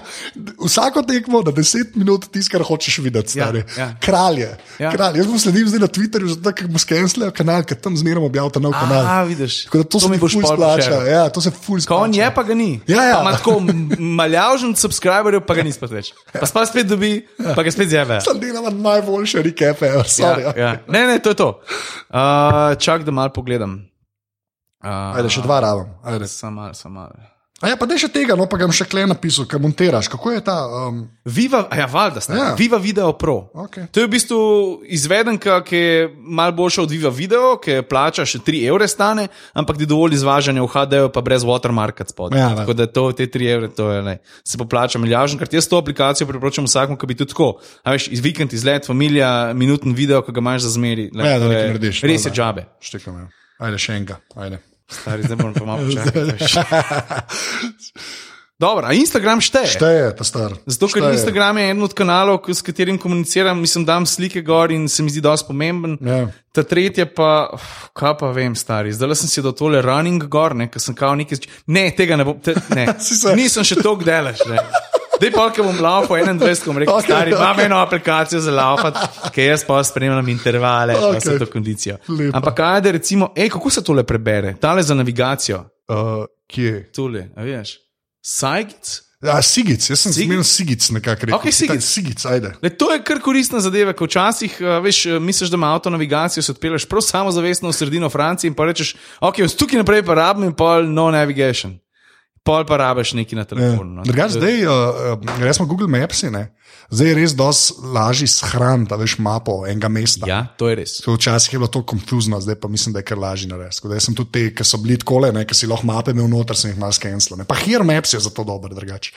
vsako tekmo, da 10 minut tisto, kar hočeš videti, Ja, stari. ja. Kralje. Ja. Kralje. Jaz bom sledil zdaj na Twitterju, zato ker mu skenslajo kanal, ker tam zmeraj objavlja nov kanal. A, vidiš, Tako da to, to se mi boš pošeral. Ja, to se ful splača. je, pa ga ni. Ja, ja. Pa ima tako maljavžen subscriberjev, pa ga ni spet več. Pa spet dobi, pa ga spet zjebe. Sem delal najboljše rekepe, sorry. Ja, ja. Ne, ne, to je to. Uh, čak, da malo pogledam. Uh, Ajde, še dva rabim. Ajde. Sam malo, sam malo. A ja, pa da še tega, no pa ga bom še kle napisal, kaj montiraš. Kako je ta? Um, Viva, ja, valjda, Ja. ja. Viva Video Pro. okay. To je v bistvu izvedenka, ki je malo boljša od Viva Video, ki plača še 3 evre stane, ampak ti dovolj izvažanja v HD-ju, pa brez watermarka spodaj. Ja, tako da to, te 3 evre, to je ne. Se poplača milijažen, ker jaz to aplikacijo priporočam vsakmu, ki bi tudi tako. A veš, iz vikend izlet, familija, minuten video, ki ga imaš za zmeri. Le, Ja, da to nekaj je- narediš, Res je džabe. Štekam. ja. Ajde, še enega. Ajde. Stari, zdaj moram pa malo <laughs> počakati. Dobro, Instagram šteje. Šteje, ta star. Zato, ker Šteje. Instagram je eden od kanalov, s katerim komuniciram, mislim, dam slike gor in se mi zdi dosti pomemben. Ja. Ta tretja pa, uf, kaj pa vem, stari. Zdaj sem si do tole running gor, ne, ker sem kao nekaj. Ne, tega ne bom, te, ne. <laughs> Nisem še tako delaš. Dej pa, ki bom laufal 21, bom rekel, okay, stari, imam okej. eno aplikacijo za laufat, ki jaz pa spremljam intervale, okay. pa se to kondicijo. Lepo. Ampak ajde, recimo, ej, kako se tole prebere? Tale za navigacijo, Uh, kje? tole, a veš. Sajgic? Ja, Sigic, jaz sem zmeren Sigic nekako rekel. Okej, Sigic. Sigic. Le, to je kar koristna zadeva, ko včasih veš, eh, misliš, da ima avto navigacijo, se odpeleš prav samozavestno v sredino Francije in pa rečeš, ok, od tukaj naprej pa rabim in pol no navigation. Pol pa rabiš neki na telefonu. No. Drugač, zdaj, uh, uh, resmo Google Maps, ne? zdaj je res dosti lažje shraniti, da veš mapo enega mesta. Ja, to je res. To Včasih je bilo to konfuzno, zdaj pa mislim, da je kar lažje narediti. Jaz sem tudi te, ki so bili tako le, ki si lahko mape imel noter, sem jih malo skenslil. Pa Here Maps je zato dober, drugače.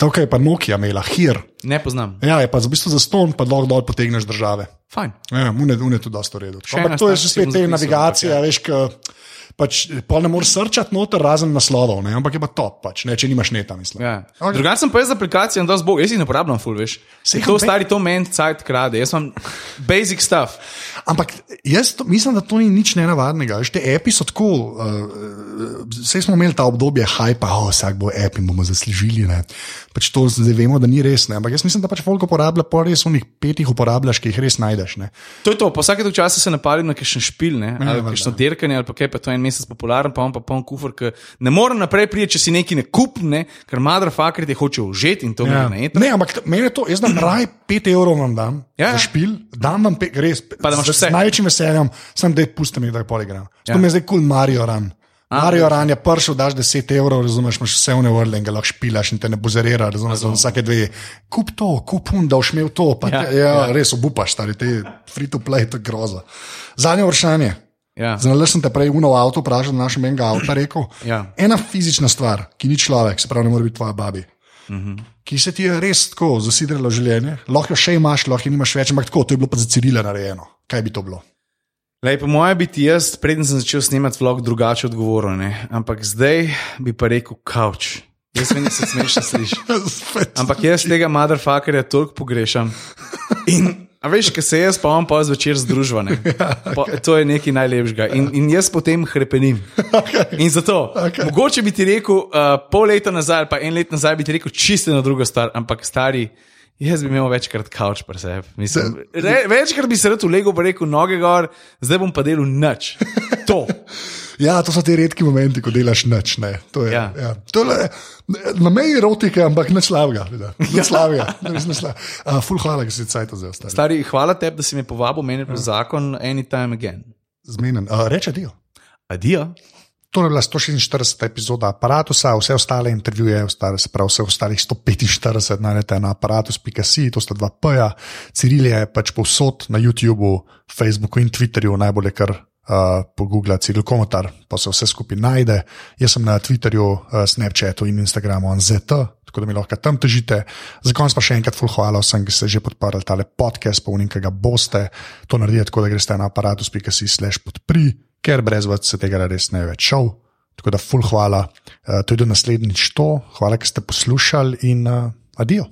Tukaj je pa Nokia imela, Here. Ne poznam. Ja, je pa v bistvu za ston, pa lahko dol potegneš države. Fajn. Ja, une, une tudi dosta. Še Ampak to je že ki spet te navigacije, ja. veš, ka, pač, pol ne moreš srčati noter razen naslovov, ne? ampak je pa top, pač, ne, če nimaš neta, mislim. Ja. Ok. Okay. Drugače sem pa jaz z aplikacijo, da zbog, jaz jih ne uporabljam, full, veš. Saj to kam stari, to meni cajt krade, jaz imam basic stuff. Ampak jaz to, mislim, da to ni nič nenavadnega. Te api so tako, uh, vse smo imeli ta obdobje hajpa, oh, vsak bo app in bomo zaslužili. Ne. Pač to zdaj vemo, da ni res. Ne. Ampak jaz mislim, da pač folk uporablja, pa res unih petih uporabljaš, ki jih res najdeš. Ne. To je to, po vsake časa se napalim na kakšen špil, ne, ali valjda. kakšno dirkanje, ali pa kaj, pa to je en mesec popularen, pa on pa poln kufr, ki ne more naprej priti, če si neki ne kupne, ker motherfucker ti hoče užeti in to Ja. ja. ne. Ne, ampak meni je to, jaz dam raj 5 evrov vam dam Ja, ja. ja. špil, dam vam pe, res, Pa da imaš vse. z največjim veseljem, sem da pusti mi, da je poligram. Ja. To mi je zdaj kul cool Mario Ran. A, Mario Ran je prišel, daš 10 evrov, razumeš, imaš vse vne vrle in ga lahko špilaš in te ne bozerira, razumeš, za vsake dve. Kup to, kup un, da imel to, pa Ja, ja, te, ja, ja. res obupaš, stari, te free to play, to je groza. Zadnje vprašanje. Ja. Znal sem te prej uno v avtu, vprašal na našem enega avta, rekel. Ja. Ena fizična stvar, ki ni človek, se pravi, ne more biti tvoja babi. Uh -huh. Ki se ti je res tako zasidralo življenje, lahko jo še imaš, lahko jo nimaš več, ampak tako, to je bilo pa za Cirila narejeno. Kaj bi to bilo? Lej, po mojem bi ti jaz, preden sem začel snemati vlog, drugače odgovoril. Ne? Ampak zdaj bi pa rekel kavč. Jaz vem, da se smešno sliši. <laughs> Ampak jaz tega motherfuckerja toliko pogrešam. In, a veš, kaj se jaz pa on pa zvečer združvane. <laughs> Ja, to je nekaj najlepšega. In, in jaz potem hrepenim. Okay. In zato, okay. mogoče bi ti rekel, uh, pol leta nazaj, ali pa en let nazaj, bi ti rekel čisto na drugo stvar, ampak stari. Jaz bi imel večkrat kavč pri sebi. Mislim, re, večkrat bi se rad ulegel, pa rekel noge gor, zdaj bom pa delal nič. To. <laughs> Ja, to so ti redki momenti, ko delaš nič. Ne. To je, ja. Ja. Ja. To je na meji erotike, ampak nič slabega. <laughs> Nič slabega. Uh, ful hvala, da si cajt za ostale. Stari, hvala tebi, da si me povabil, meni je bil zakon anytime again. Zmenen. Uh, reče dio. Adijo. To je bila 146. epizoda aparata, vse ostale intervjuje, ostale, se pravi, vse ostalih 145 najdete na aparatus.si, to sta dva P-ja. Ciril je pač povsod na YouTubu, Facebooku in Twitterju, najbolje kar uh, pogooglja Ciril Komotar, pa se vse skupaj najde. Jaz sem na Twitterju, uh, Snapchatu in Instagramu, ZT, tako da mi lahko tam težite. Za konec pa še enkrat ful hvala vsem, ki ste že podprli tale podcast, polnim, ki ga boste. To naredite tako, da greste na aparatus.si slash podpri, ker brez vas se tega res ne več šel. Tako da ful hvala. Uh, to je do naslednjič to. Hvala, ker ste poslušali in uh, adijo.